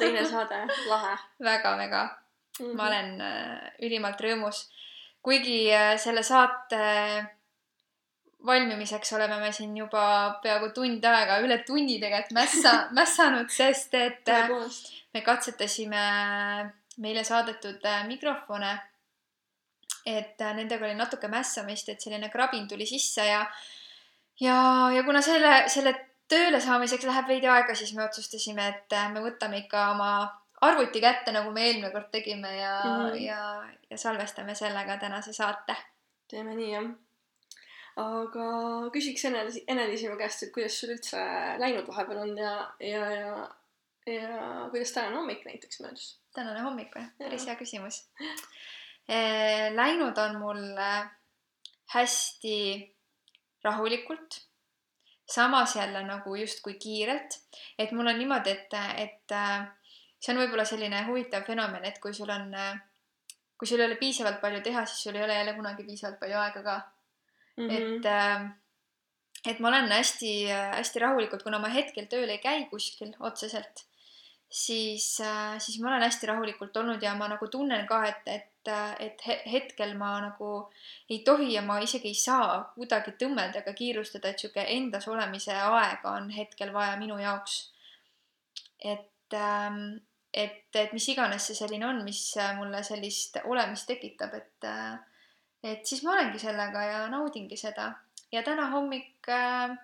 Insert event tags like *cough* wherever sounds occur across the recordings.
teine saade, lahe. väga-väga mm, -hmm. ma olen äh, ülimalt rõõmus. kuigi äh, selle saate valmimiseks oleme me siin juba peaaegu tund aega, üle tunni tegelikult mässa, *laughs* mässanud, sest et äh, me katsetasime meile saadetud äh, mikrofone et äh, nendega oli natuke mässamist, et selline krabin tuli sisse ja ja, ja kuna selle, selle tööle saamiseks läheb veidi aega, siis me otsustasime, et äh, me võtame ikka oma arvuti kätte, nagu me eelmine kord tegime ja mm, -hmm. ja, ja salvestame sellega tänase saate. teeme nii, jah. aga küsiks Ene-Liis, Ene-Liis sinu käest, et kuidas sul üldse läinud vahepeal on ja, ja, ja, ja kuidas tänane hommik näiteks möödus? tänane hommik või? päris hea küsimus Eh, läinud on mul hästi rahulikult, samas jälle nagu justkui kiirelt, et mul on niimoodi, et, et äh, see on võib-olla selline huvitav fenomen, et kui sul on, kui sul ei ole piisavalt palju teha, siis sul ei ole jälle kunagi piisavalt palju aega ka mm. -hmm. et, äh, et ma olen hästi-hästi rahulikult, kuna ma hetkel tööl ei käi kuskil otseselt, siis, äh, siis ma olen hästi rahulikult olnud ja ma nagu tunnen ka, et, et et, et hetkel ma nagu ei tohi ja ma isegi ei saa kuidagi tõmmelda ega kiirustada, et sihuke endas olemise aega on hetkel vaja minu jaoks. et, ähm, et, et mis iganes see selline on, mis mulle sellist olemist tekitab, et, äh, et siis ma olengi sellega ja naudingi seda. ja täna hommik äh,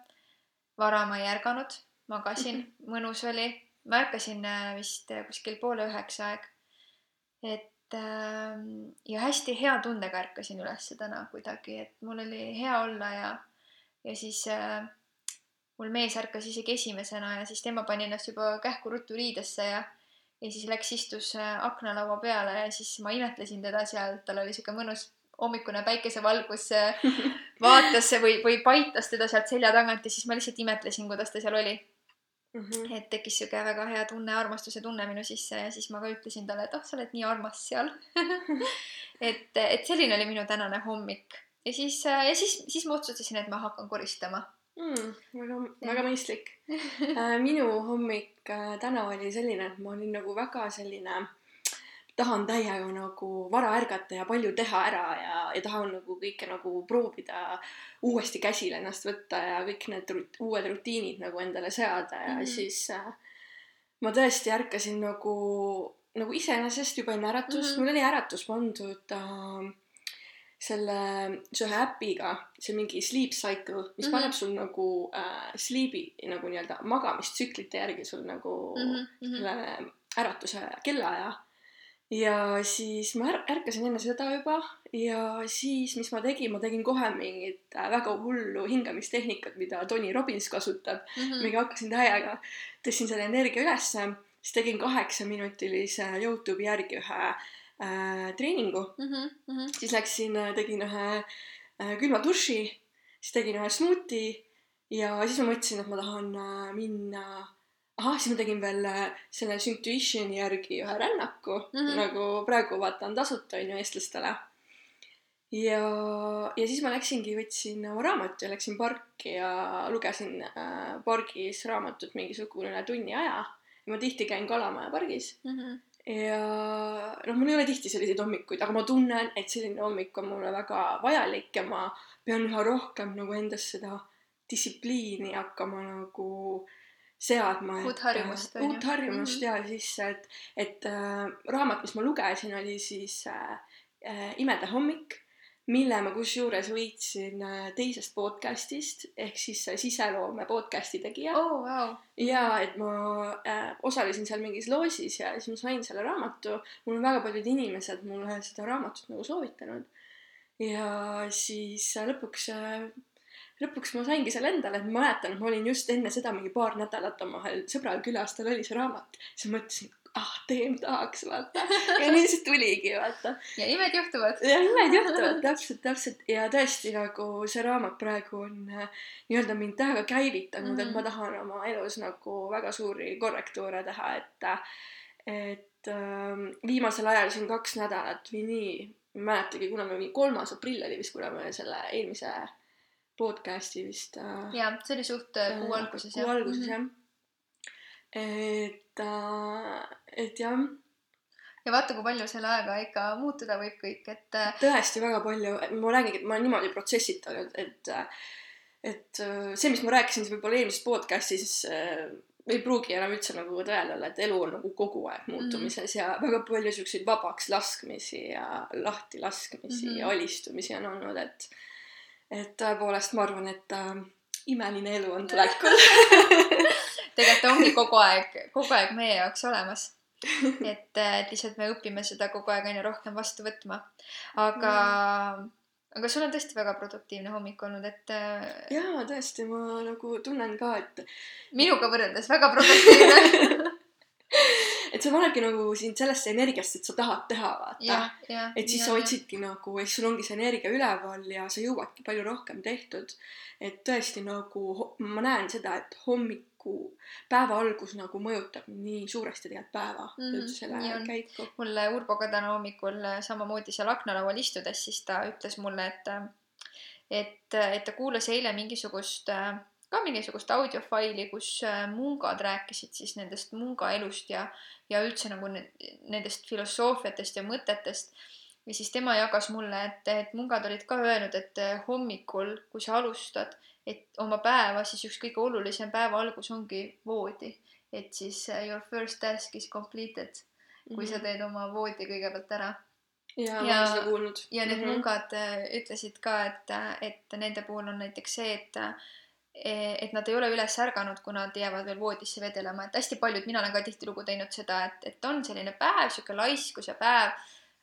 vara ma ei ärganud, magasin, mõnus oli. ma ärkasin äh, vist kuskil poole üheksa aeg. et ja hästi hea tundega ärkasin üles täna kuidagi, et mul oli hea olla ja, ja siis äh, mul mees ärkas isegi esimesena ja siis tema pani ennast juba kähku ruttu riidesse ja, ja siis läks, istus äh, aknalaua peale ja siis ma imetlesin teda seal, tal oli sihuke mõnus hommikune päikesevalgus äh, *laughs* vaatas või, või paitas teda sealt selja tagant ja siis ma lihtsalt imetlesin, kuidas ta seal oli mm. -hmm. et tekkis sihuke väga hea tunne, armastuse tunne minu sisse ja siis ma ka ütlesin talle, et oh, sa oled nii armas seal *laughs* *laughs* et, et selline oli minu tänane hommik ja siis, ja siis, siis ma otsustasin, et ma hakkan koristama mm,. väga, väga mõistlik *laughs* äh, minu hommik äh, täna oli selline, et ma olin nagu väga selline tahan täiega nagu vara ärgata ja palju teha ära ja, ja tahan nagu kõike nagu proovida uuesti käsile ennast võtta ja kõik need rut, uued rutiinid nagu endale seada ja mm -hmm. siis äh, ma tõesti ärkasin nagu, nagu iseenesest juba enne äratust mm, -hmm. mul oli äratus pandud äh, selle, see ühe äpiga, see mingi sleep cycle, mis mm -hmm. paneb sul nagu äh, sleep'i nagu nii-öelda magamistsüklite järgi sul nagu mm -hmm. selle äratuse kellaaja ja siis ma är ärkasin enne seda juba ja siis, mis ma tegin, ma tegin kohe mingit äh, väga hullu hingamistehnikat, mida Tony Robbins kasutab mm. -hmm. mingi hakkasin täiega, tõstsin selle energia ülesse, siis tegin kaheksaminutilise Youtube'i järgi ühe äh, treeningu mm. -hmm. siis läksin, äh, tegin ühe äh, külma duši, siis tegin ühe smuuti ja siis ma mõtlesin, et ma tahan äh, minna ahah, siis ma tegin veel äh, selle Intuitioni järgi ühe rännaku mm, -hmm. nagu praegu vaata on tasuta on ju eestlastele. ja, ja siis ma läksingi, võtsin oma raamatu ja läksin parki ja lugesin äh, pargis raamatut mingisugune tunni aja. ma tihti käin Kalamaja pargis mm. -hmm ja noh, mul ei ole tihti selliseid hommikuid, aga ma tunnen, et selline hommik on mulle väga vajalik ja ma pean üha rohkem nagu endas seda distsipliini hakkama nagu seadma. uut harjumust. uut harjumust mm -hmm. ja siis, et, et äh, raamat, mis ma lugesin, oli siis äh, äh, Imede hommik, mille ma kusjuures võitsin äh, teisest podcast'ist ehk siis äh, siseloome podcast'i tegija oh,. Wow. ja et ma äh, osalesin seal mingis loosis ja siis ma sain selle raamatu. mul on väga paljud inimesed mulle seda raamatut nagu soovitanud. ja siis äh, lõpuks äh, lõpuks ma saingi selle endale, et ma mäletan, et ma olin just enne seda mingi paar nädalat omavahel sõbral külas, tal oli see raamat, siis ma mõtlesin, ah, tegelikult tahaks, vaata. ja nii see tuligi, vaata. ja imed juhtuvad. ja imed juhtuvad, täpselt, täpselt ja tõesti nagu see raamat praegu on äh, nii-öelda mind täiega käivitanud mm, -hmm. et ma mhm. tahan oma elus nagu väga suuri korrektuure teha, et, et äh, viimasel ajal siin kaks nädalat või nii, ma ei mäletagi, kuna me mingi kolmas aprill oli vist, kuna me selle eelmise podcast'i vist äh, ja see oli suht äh, kuu äh, alguses kuu alguses jah. et et jah, ja vaata, kui palju selle ajaga ikka muutuda võib kõik, et tõesti väga palju, ma räägingi, et ma olen niimoodi protsessitanud, et et äh, see, mis ma rääkisin siis võib-olla eelmises podcast'is ei pruugi enam üldse nagu tõele olla, et elu on nagu kogu aeg muutumises mm -hmm. ja väga palju siukseid vabaks laskmisi ja lahti laskmisi mm Mhm. -hmm. ja alistumisi on olnud, et et tõepoolest ma arvan, et äh, imeline elu on tulekul. *laughs* *laughs* tegelikult ongi kogu aeg, kogu aeg meie jaoks olemas. et, et lihtsalt me õpime seda kogu aeg aina rohkem vastu võtma. aga, aga sul on tõesti väga produktiivne hommik olnud, et äh, jaa, tõesti, ma nagu tunnen ka, et minuga võrreldes väga produktiivne. *laughs* et see panebki nagu sind sellesse energiasse, et sa tahad teha, vaata et siis sa. otsidki nagu, et sul ongi see energia üleval ja sa jõuadki palju rohkem tehtud. et tõesti nagu ma näen seda, et hommiku, päeva algus nagu mõjutab nii suuresti tegelikult päeva mm -hmm, selle käiku. mulle Urbo ka täna hommikul äh, samamoodi seal aknalaual istudes, siis ta ütles mulle, et, et, et ta kuulas eile mingisugust, ka mingisugust audiofaili, kus äh, mungad rääkisid siis nendest munga elust ja, ja üldse nagu ne- nendest filosoofiatest ja mõtetest. ja siis tema jagas mulle, et, et mungad olid ka öelnud, et äh, hommikul, kui sa alustad, et oma päeva, siis üks kõige olulisem päeva algus ongi voodi. et siis äh, your first task is completed kui sa teed oma voodi kõigepealt ära. ja ja- ja need mm Mhm. -hmm. mungad ütlesid ka, et, et nende puhul on näiteks see, et et nad ei ole üles ärganud, kui nad jäävad veel voodisse vedelema, et hästi paljud, mina olen ka tihtilugu teinud seda, et, et on selline päev, sihuke laiskus ja päev,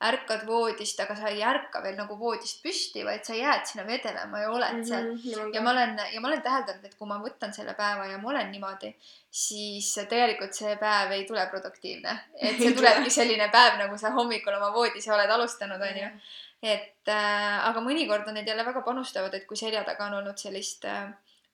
ärkad voodist, aga sa ei ärka veel nagu voodist püsti, vaid sa jääd sinna vedelema ja oled mm -hmm. seal. Mhm, ja ma olen, ja ma olen täheldanud, et kui ma võtan selle päeva ja ma olen niimoodi, siis tegelikult see päev ei tule produktiivne. et see tulebki tule. selline päev, nagu sa hommikul oma voodis oled alustanud, onju. et äh, aga mõnikord on need jälle väga panustavad, et kui selja taga on olnud sellist äh,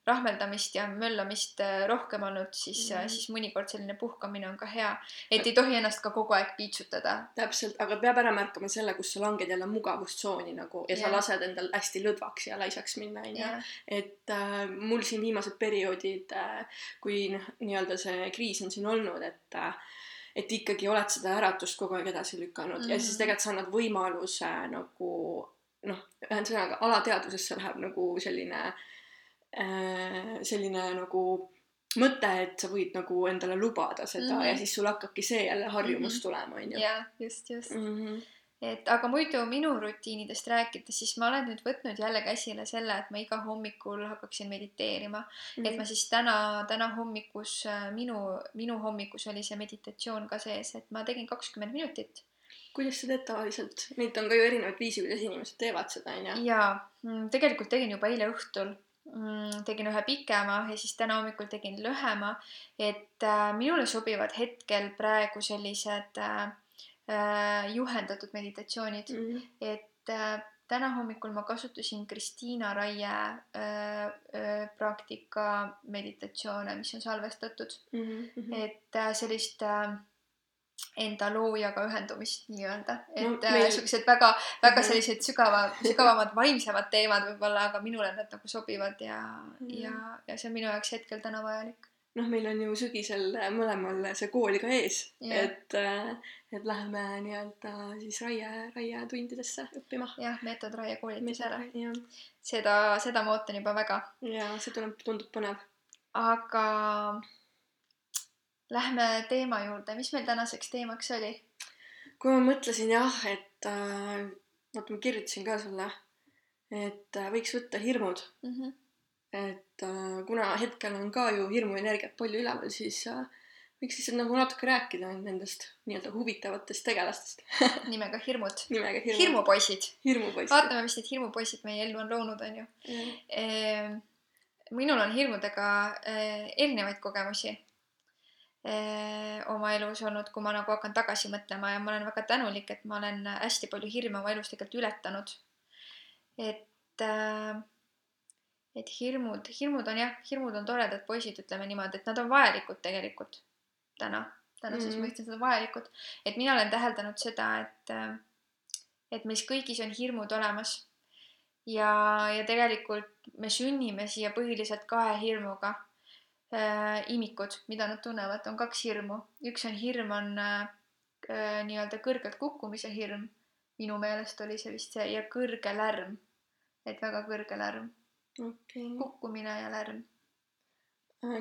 rahmeldamist ja möllamist äh, rohkem olnud, siis mm., Mhm. siis mõnikord selline puhkamine on ka hea. et ei tohi ennast ka kogu aeg piitsutada. täpselt, aga peab ära märkama selle, kus sa langed jälle mugavustsooni nagu ja sa Jah. lased endal hästi lõdvaks ja laisaks minna, onju. et äh, mul siin viimased perioodid äh,, kui noh, nii-öelda see kriis on siin olnud, et äh, et ikkagi oled seda äratust kogu aeg edasi lükanud mm -hmm. ja siis Mhm. tegelikult sa annad võimaluse nagu noh, ühesõnaga alateadvusesse läheb nagu selline äh, selline nagu mõte, et sa võid nagu endale lubada seda mm Mhm. -hmm. ja siis sul hakkabki see jälle harjumus Mhm. tulema, onju. jah, just, just. Mhm. et aga muidu minu rutiinidest rääkides, siis ma olen nüüd võtnud jälle käsile selle, et ma iga hommikul hakkaksin mediteerima mm.. et ma siis täna, täna hommikus, minu, minu hommikus oli see meditatsioon ka sees, et ma tegin kakskümmend minutit kuidas sa teed tavaliselt? Neid on ka ju erinevaid viise, kuidas inimesed teevad seda, onju. ja mm, tegelikult tegin juba eile õhtul. Tegin ühe pikema ja siis täna hommikul tegin lühema, et äh, minule sobivad hetkel praegu sellised äh, äh, juhendatud meditatsioonid Mhm. et äh, täna hommikul ma kasutasin Kristiina Raie äh, praktika meditatsioone, mis on salvestatud, Mhm. et äh, sellist äh, enda loojaga ühendumist nii-öelda, et No no, meil- siuksed väga, väga Mhm. sellised sügava, sügavamad, vaimsemad teemad võib-olla, aga minule need nagu sobivad ja mm. Ja, ja see on minu jaoks hetkel täna vajalik. noh, meil on ju sügisel mõlemal see kool ka ees Jah. et, et läheme nii-öelda siis raie, raietundidesse õppima. jah, meetod Raie koolitusele, seda, seda ma ootan juba väga ja see tuleb, tundub põnev. aga lähme teema juurde, mis meil tänaseks teemaks oli? kui ma mõtlesin jah, et äh, vaata, ma kirjutasin ka sulle, et äh, võiks võtta hirmud, mm. -hmm. et äh, kuna hetkel on ka ju hirmuenergiat palju üleval, siis äh, võiks lihtsalt nagu natuke rääkida nendest nii-öelda huvitavatest tegelastest *laughs* nimega Hirmud. nimega hirmu, hirmupoisid. hirmupoiss. vaatame, mis need hirmupoisid meie ellu on loonud, onju. minul on hirmudega eh, erinevaid kogemusi oma elus olnud, kui ma nagu hakkan tagasi mõtlema ja ma olen väga tänulik, et ma olen hästi palju hirme oma elus tegelikult ületanud. et, et hirmud, hirmud on jah, hirmud on toredad poisid, ütleme niimoodi, et nad on vajalikud tegelikult täna, tänases mm. mõistes nad on vajalikud. et mina olen täheldanud seda, et, et meis kõigis on hirmud olemas ja, ja tegelikult me sünnime siia põhiliselt kahe hirmuga äh,. imikud, mida nad tunnevad, on kaks hirmu, üks on hirm on äh, äh, nii-öelda kõrgelt kukkumise hirm, minu meelest oli see vist see ja kõrge lärm, et väga kõrge lärm, okei. kukkumine ja lärm.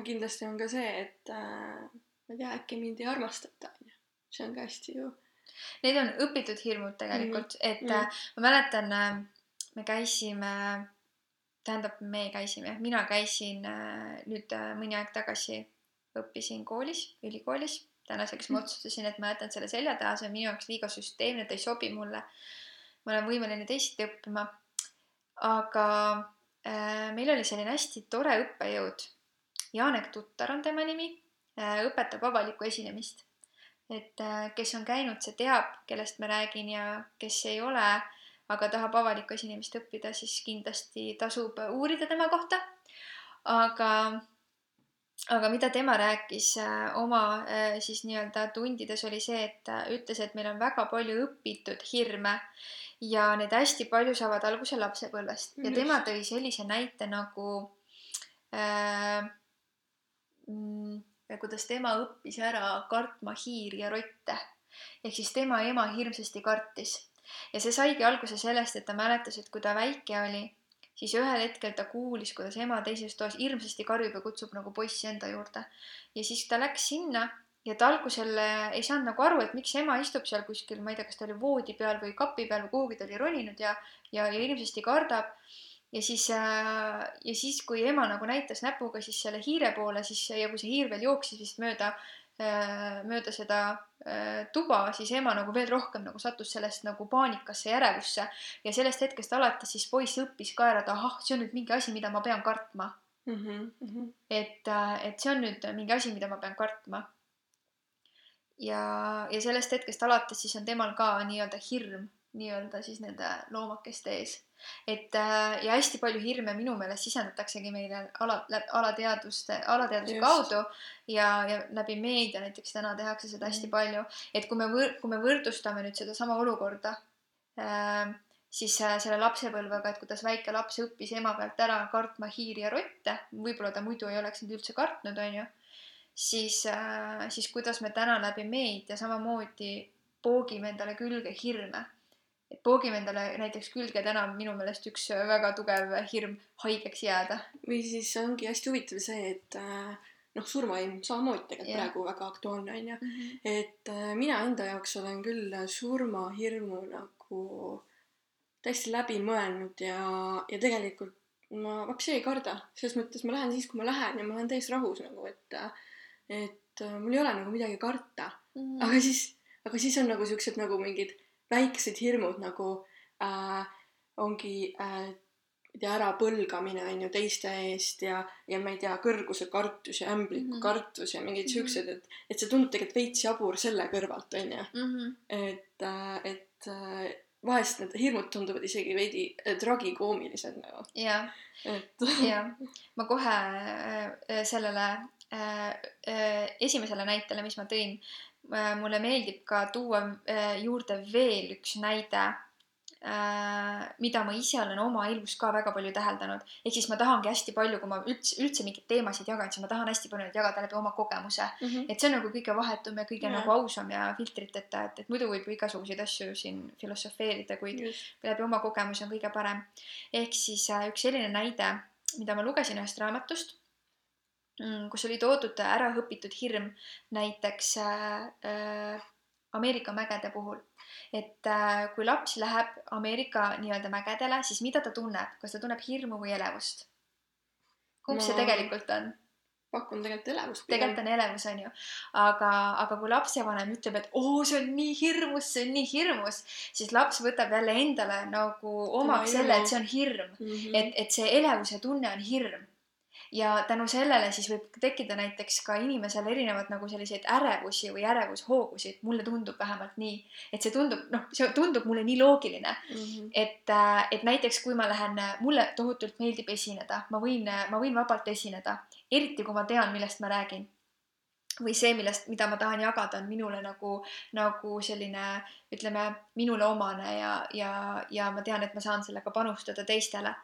kindlasti on ka see, et äh, ma ei tea, äkki mind ei armastata, onju. see on ka hästi ju. Need on õpitud hirmud tegelikult mm, -hmm. et mm. ma mäletan, me käisime, tähendab, me käisime, mina käisin äh, nüüd äh, mõni aeg tagasi, õppisin koolis, ülikoolis. tänaseks ma otsustasin, et ma jätan selle selja taha, see on minu jaoks liiga süsteemne, ta ei sobi mulle. ma olen võimeline teisiti õppima. aga äh, meil oli selline hästi tore õppejõud. Janek Tuttar on tema nimi, õpetab avalikku esinemist et äh, kes on käinud, see teab, kellest ma räägin ja kes ei ole, aga tahab avalikku esinemist õppida, siis kindlasti tasub uurida tema kohta. aga, aga mida tema rääkis äh, oma äh, siis nii-öelda tundides oli see, et ta ütles, et meil on väga palju õpitud hirme ja need hästi palju saavad alguse lapsepõlvest ja tema tõi sellise näite nagu äh, mm, kuidas tema õppis ära kartma hiiri ja rotte. ehk siis tema ema hirmsasti kartis ja see saigi alguse sellest, et ta mäletas, et kui ta väike oli, siis ühel hetkel ta kuulis, kuidas ema teises toas hirmsasti karjub ja kutsub nagu poissi enda juurde. ja siis ta läks sinna ja ta algusel äh, ei saanud nagu aru, et miks ema istub seal kuskil, ma ei tea, kas ta oli voodi peal või kapi peal või kuhugi ta oli roninud ja, ja, ja hirmsasti kardab. ja siis äh,, ja siis, kui ema nagu näitas näpuga siis selle hiire poole, siis ja kui see hiir veel jooksis vist mööda, mööda seda äh, tuba, siis ema nagu veel rohkem nagu sattus sellest nagu paanikasse ja ärevusse. ja sellest hetkest alates siis poiss õppis ka ära, et ahah, see on nüüd mingi asi, mida ma pean kartma. Mhm, et, et see on nüüd mingi asi, mida ma pean kartma. ja, ja sellest hetkest alates siis on temal ka nii-öelda hirm nii-öelda siis nende loomakeste ees. Et äh, ja hästi palju hirme minu meelest sisendataksegi meile ala, alateadvuste, alateadvuse Just. kaudu ja, ja läbi meedia näiteks täna tehakse seda hästi Mhm. palju. et kui me võr-, kui me võrdustame nüüd sedasama olukorda äh,, siis äh, selle lapsepõlvega, et kuidas väike laps õppis ema pealt ära kartma hiiri ja rotte, võib-olla ta muidu ei oleks neid üldse kartnud, onju, siis äh,, siis kuidas me täna läbi meedia samamoodi poogime endale külge hirme. Et poogime endale näiteks külge täna on minu meelest üks väga tugev hirm haigeks jääda. või siis ongi hästi huvitav see, et äh, noh, surmahimm samamoodi tegelikult Jah. praegu väga aktuaalne onju. et äh, mina enda jaoks olen küll surmahirmu nagu täiesti läbi mõelnud ja, ja tegelikult ma vapsi ei karda, selles mõttes ma lähen siis, kui ma lähen ja ma olen täiesti rahus nagu, et et äh, mul ei ole nagu midagi karta, Mhm. aga siis, aga siis on nagu siuksed nagu mingid väiksed hirmud nagu äh, ongi äh, ei tea, ärapõlgamine on ju teiste eest ja, ja ma ei tea, kõrguse kartus ja ämbliku mm. -hmm. kartus ja mingid Mhm. siuksed, et, et see tundub tegelikult veits jabur selle kõrvalt on ju, Mhm. et, et äh, vahest need hirmud tunduvad isegi veidi äh, tragikoomilised nagu, jah, *laughs* jah, ma kohe äh, sellele äh, äh, esimesele näitele, mis ma tõin, mulle meeldib ka tuua äh, juurde veel üks näide, mida ma ise olen oma elus ka väga palju täheldanud. ehk siis ma tahangi hästi palju, kui ma üldse, üldse mingeid teemasid jagan, siis ma tahan hästi palju neid jagada läbi oma kogemuse. mm -hmm. et see on nagu kõige vahetum ja kõige Jaa. nagu ausam ja filtriteta, et, et muidu võib ju igasuguseid asju siin filosofeerida, kuid just, läbi oma kogemuse on kõige parem. ehk siis äh, üks selline näide, mida ma lugesin ühest raamatust, kus oli toodud ära õpitud hirm näiteks äh, äh, Ameerika mägede puhul. et äh, kui laps läheb Ameerika nii-öelda mägedele, siis mida ta tunneb, kas ta tunneb hirmu või elevust? kumb see Ma- tegelikult on? pakun tegelikult elevust tegelikult on elevus, onju. aga, aga kui lapsevanem ütleb, et oo, see on nii hirmus, see on nii hirmus, siis laps võtab jälle endale nagu omaks selle, et see on hirm. mm. -hmm. et, et see elevuse tunne on hirm. Ja tänu sellele siis võib tekkida näiteks ka inimesel erinevad nagu selliseid ärevusi või ärevushoogusid, mulle tundub vähemalt nii, et see tundub, noh, see tundub mulle nii loogiline, mm -hmm. et, et näiteks kui ma lähen, mulle tohutult meeldib esineda, ma võin, ma võin vabalt esineda, eriti kui ma tean, millest ma räägin. või see, millest, mida ma tahan jagada, on minule nagu, nagu selline, ütleme, minule omane ja, ja, ja ma tean, et ma saan sellega panustada teistele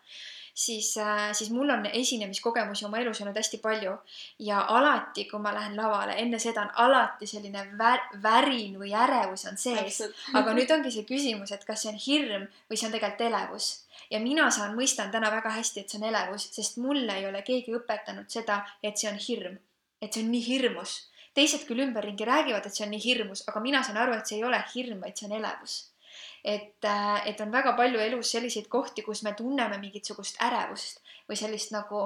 siis, äh, siis mul on esinemiskogemusi oma elus olnud hästi palju. Ja alati, kui ma lähen lavale, enne seda on alati selline vär, värin või ärevus on sees. aga nüüd ongi see küsimus, et kas see on hirm või see on tegelikult elevus. Ja mina saan, mõistan täna väga hästi, et see on elevus, sest mulle ei ole keegi õpetanud seda, et see on hirm, et see on nii hirmus. teised küll ümberringi räägivad, et see on nii hirmus, aga mina saan aru, et see ei ole hirm, vaid see on elevus et, äh, et on väga palju elus selliseid kohti, kus me tunneme mingisugust ärevust või sellist nagu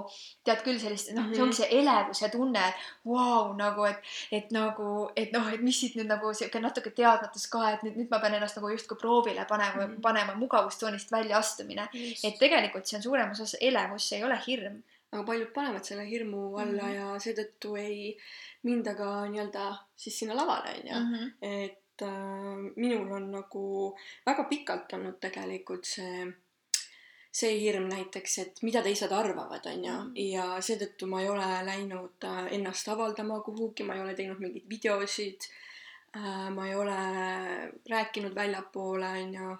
tead küll sellist noh mm -hmm., see ongi mhm. see elevuse tunne, et vau wow,, nagu et, et nagu, et noh, et mis siit nüüd nagu sihuke natuke teadmatus ka, et nüüd, nüüd ma pean ennast nagu justkui proovile panema mm, -hmm. panema mugavustsoonist väljaastumine. et tegelikult see on suuremas osas elevus, see ei ole hirm aga paljud panevad selle hirmu alla mm -hmm. ja seetõttu ei minda ka nii-öelda siis sinna lavale onju mm, -hmm. et minul on nagu väga pikalt olnud tegelikult see, see hirm näiteks, et mida teised arvavad, on ju, mm. ja seetõttu ma ei ole läinud äh, ennast avaldama kuhugi, ma ei ole teinud mingeid videosid äh,, ma ei ole rääkinud väljapoole, on ju.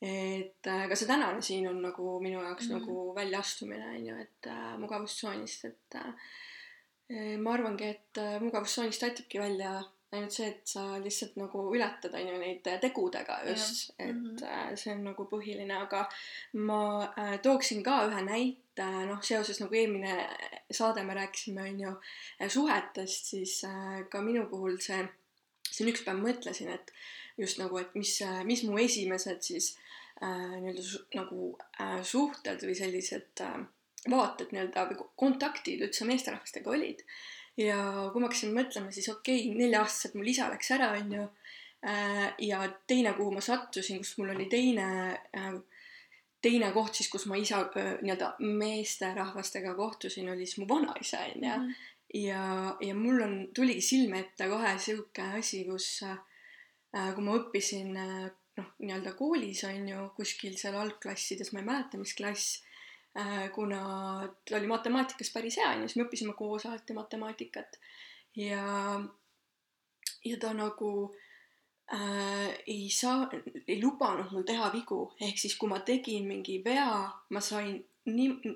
Et äh, ka see tänane siin on nagu minu jaoks mm. nagu väljaastumine on ju, et äh, mugavustsoonist, et äh, ma arvangi, et äh, mugavustsoonist aitabki välja ainult see, et sa lihtsalt nagu ületad, on ju, neid tegudega just, et mm -hmm. see on nagu põhiline, aga ma äh, tooksin ka ühe näite, noh, seoses nagu eelmine saade me rääkisime, on ju, suhetest, siis äh, ka minu puhul see, siin üks päev mõtlesin, et just nagu, et mis, mis mu esimesed siis äh, nii-öelda nagu äh, suhted või sellised äh, vaated nii-öelda või kontaktid üldse meesterahvastega olid ja kui ma hakkasin mõtlema, siis okei okay,, nelja-aastaselt mul isa läks ära, onju. Äh, ja teine, kuhu ma sattusin, kus mul oli teine, äh, teine koht siis, kus ma isa äh, nii-öelda meesterahvastega kohtusin, oli siis mu vanaisa, onju. Mhm. ja, ja mul on, tuligi silme ette kohe sihuke asi, kus kui ma õppisin noh, nii-öelda koolis on ju, kuskil seal algklassides, ma ei mäleta, mis klass kuna ta oli matemaatikas päris hea, onju, siis me õppisime koos alati matemaatikat. ja, ja ta nagu äh, ei saa, ei lubanud mul teha vigu, ehk siis kui ma tegin mingi vea, ma sain nii,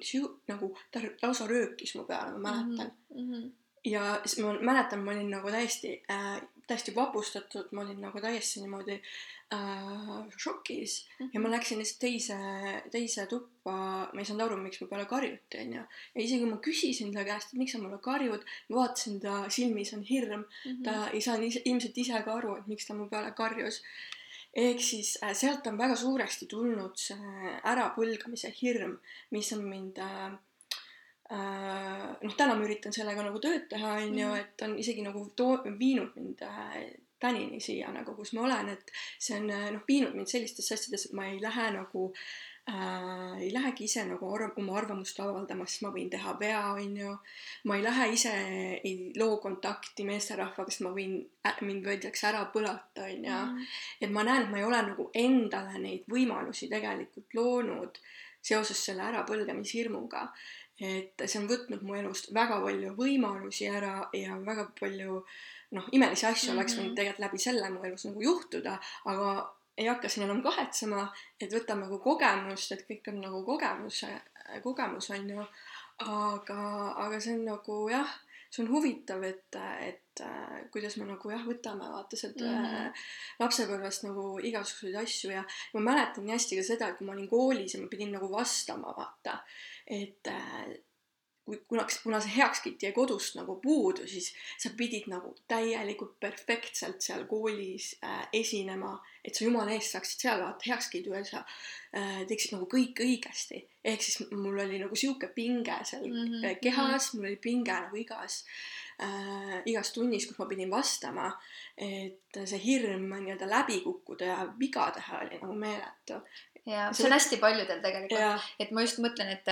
nagu ta lausa röökis mu peale, ma mäletan mm. -hmm. ja siis ma mäletan, ma olin nagu täiesti äh,, täiesti vapustatud, ma olin nagu täiesti niimoodi äh, šokis mm -hmm. ja ma mhm. läksin lihtsalt teise, teise tuppa, ma ei saanud aru, miks mu peale karjuti, onju. ja isegi kui ma küsisin ta käest, et miks sa mulle karjud, ma vaatasin ta silmis on hirm mm, -hmm. ta ei saanud ilmselt ise ka aru, et miks ta mu peale karjus ehk siis äh, sealt on väga suuresti tulnud see ärapõlgamise hirm, mis on mind äh, noh, täna ma üritan sellega nagu tööd teha, onju, mhm. et on isegi nagu too-, viinud mind äh, tänini siia nagu, kus ma olen, et see on noh, viinud mind sellistesse asjadesse, et ma ei lähe nagu äh, ei lähegi ise nagu arv, oma arvamust avaldama, sest ma võin teha vea, onju. ma ei lähe ise, ei loo kontakti meesterahvaga, sest ma võin, mind võidakse ära põlata, onju. Mm. et ma näen, et ma ei ole nagu endale neid võimalusi tegelikult loonud seoses selle ärapõlgemishirmuga et see on võtnud mu elust väga palju võimalusi ära ja väga palju noh, imelisi asju mm -hmm. oleks võinud mhm. tegelikult läbi selle mu elus nagu juhtuda, aga ei hakka siin enam kahetsema, et võtame nagu kogemust, et kõik on nagu kogemuse, kogemus on ju. aga, aga see on nagu jah, see on huvitav, et, et kuidas me nagu jah, võtame vaata sealt mm -hmm. lapsepõlvest nagu igasuguseid asju ja ma mäletan nii hästi ka seda, et kui ma olin koolis ja ma pidin nagu vastama, vaata, et äh, kui kunagi, kuna see heakskiit jäi kodust nagu puudu, siis sa pidid nagu täielikult perfektselt seal koolis äh, esinema, et sa jumala eest saaksid seal vaata heakskiidu ja sa äh, teeksid nagu kõik õigesti. ehk siis mul oli nagu sihuke pinge seal mm -hmm. kehas, mul oli pinge nagu igas äh,, igas tunnis, kus ma pidin vastama. et see hirm nii-öelda läbi kukkuda ja viga teha oli nagu meeletu ja see on hästi paljudel tegelikult, et ma just mõtlen, et,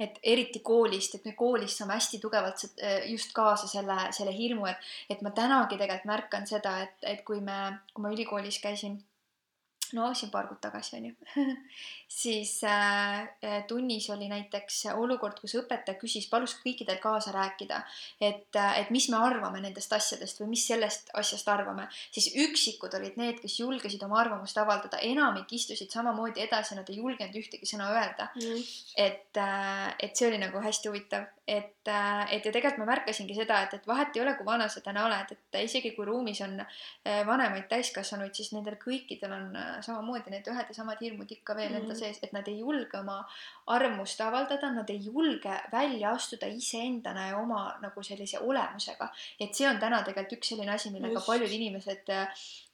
et eriti koolist, et me koolist saame hästi tugevalt just kaasa selle, selle hirmu, et, et ma tänagi tegelikult märkan seda, et, et kui me, kui ma ülikoolis käisin no siin paar kuud tagasi on ju *laughs* siis äh, tunnis oli näiteks olukord, kus õpetaja küsis, palus kõikidel kaasa rääkida, et, et mis me arvame nendest asjadest või mis sellest asjast arvame, siis üksikud olid need, kes julgesid oma arvamust avaldada, enamik istusid samamoodi edasi, nad ei julgenud ühtegi sõna öelda. Mm.. et, et see oli nagu hästi huvitav, et, et ja tegelikult ma märkasingi seda, et, et vahet ei ole, kui vana sa täna oled, et isegi kui ruumis on vanemaid täiskasvanuid, siis nendel kõikidel on samamoodi need ühed ja samad hirmud ikka veel mm -hmm. enda mhm. sees, et nad ei julge oma arvamust avaldada, nad ei julge välja astuda iseendana ja oma nagu sellise olemusega. et see on täna tegelikult üks selline asi, millega Just. paljud inimesed äh,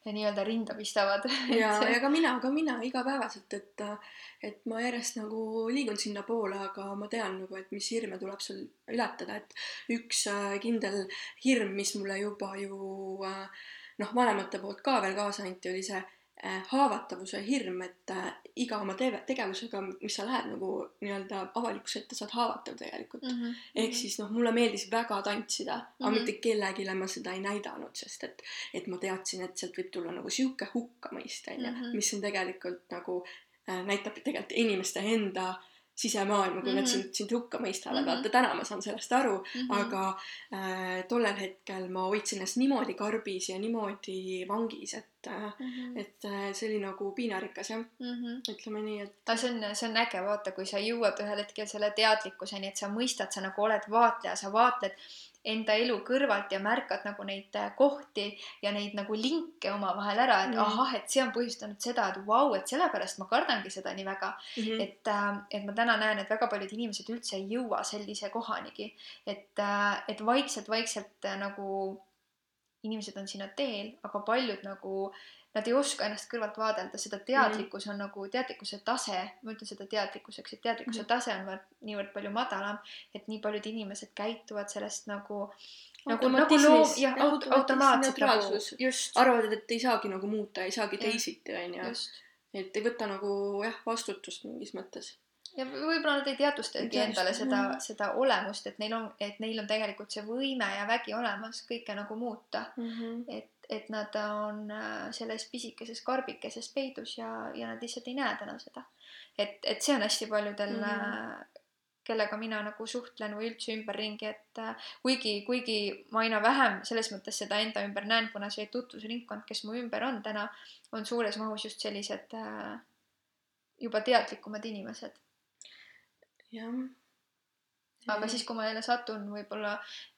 nii-öelda rinda pistavad *laughs* ja ja ka mina, ka mina igapäevaselt, et, et ma järjest nagu liigun sinnapoole, aga ma tean nagu, et mis hirme tuleb sul ületada, et üks äh, kindel hirm, mis mulle juba ju äh, noh, vanemate poolt ka veel kaasa anti, oli see haavatavuse hirm, et äh, iga oma te tegevusega, mis sa lähed nagu nii-öelda avalikkuse ette, sa oled haavatav tegelikult mm. -hmm. ehk siis noh, mulle meeldis väga tantsida mm, -hmm. aga mitte kellelegi ma seda ei näidanud, sest et, et ma teadsin, et sealt võib tulla nagu sihuke hukkamõist, onju, mhm. mis on tegelikult nagu äh, näitab tegelikult inimeste enda äh, sisemaailma, kui mm -hmm. nad mhm. sind, sind hukka mõistavad mm, -hmm. vaata täna ma saan sellest aru mm, -hmm. aga äh, tollel hetkel ma hoidsin ennast niimoodi karbis ja niimoodi vangis, et mm, -hmm. et äh, see oli nagu piinarikas jah mm, -hmm. ütleme nii, et. aga see on, see on äge, vaata, kui sa jõuad ühel hetkel selle teadlikkuseni, et sa mõistad, sa nagu oled vaatleja, sa vaatled enda elu kõrvalt ja märkad nagu neid äh, kohti ja neid nagu linke omavahel ära, et mm. ahah, et see on põhjustanud seda, et vau, et sellepärast ma kardangi seda nii väga mm. -hmm. et, äh, et ma täna näen, et väga paljud inimesed üldse ei jõua sellise kohanigi, et, äh, et vaikselt-vaikselt nagu inimesed on sinna teel, aga paljud nagu nad ei oska ennast kõrvalt vaadelda, seda teadlikkus on nagu teadlikkuse tase, ma ütlen seda teadlikkuseks, et teadlikkuse mhm. tase on niivõrd palju madalam, et nii paljud inimesed käituvad sellest nagu nagu, nagu loom, jah, automaatselt nagu, just. arvavad, et ei saagi nagu muuta, ei saagi teisiti, onju. et ei võta nagu jah, vastutust mingis mõttes ja võib-olla nad ei teadvustagi endale seda, seda olemust, et neil on, et neil on tegelikult see võime ja vägi olemas kõike nagu muuta mm. -hmm. et, et nad on äh, selles pisikeses karbikeses peidus ja, ja nad lihtsalt ei näe täna seda. et, et see on hästi paljudel mm, -hmm. kellega mina nagu suhtlen või üldse ümberringi, et äh, kuigi, kuigi ma aina vähem selles mõttes seda enda ümber näen, kuna see tutvusringkond, kes mu ümber on täna, on suures mahus just sellised juba teadlikumad inimesed. jah aga siis, kui ma jälle satun võib-olla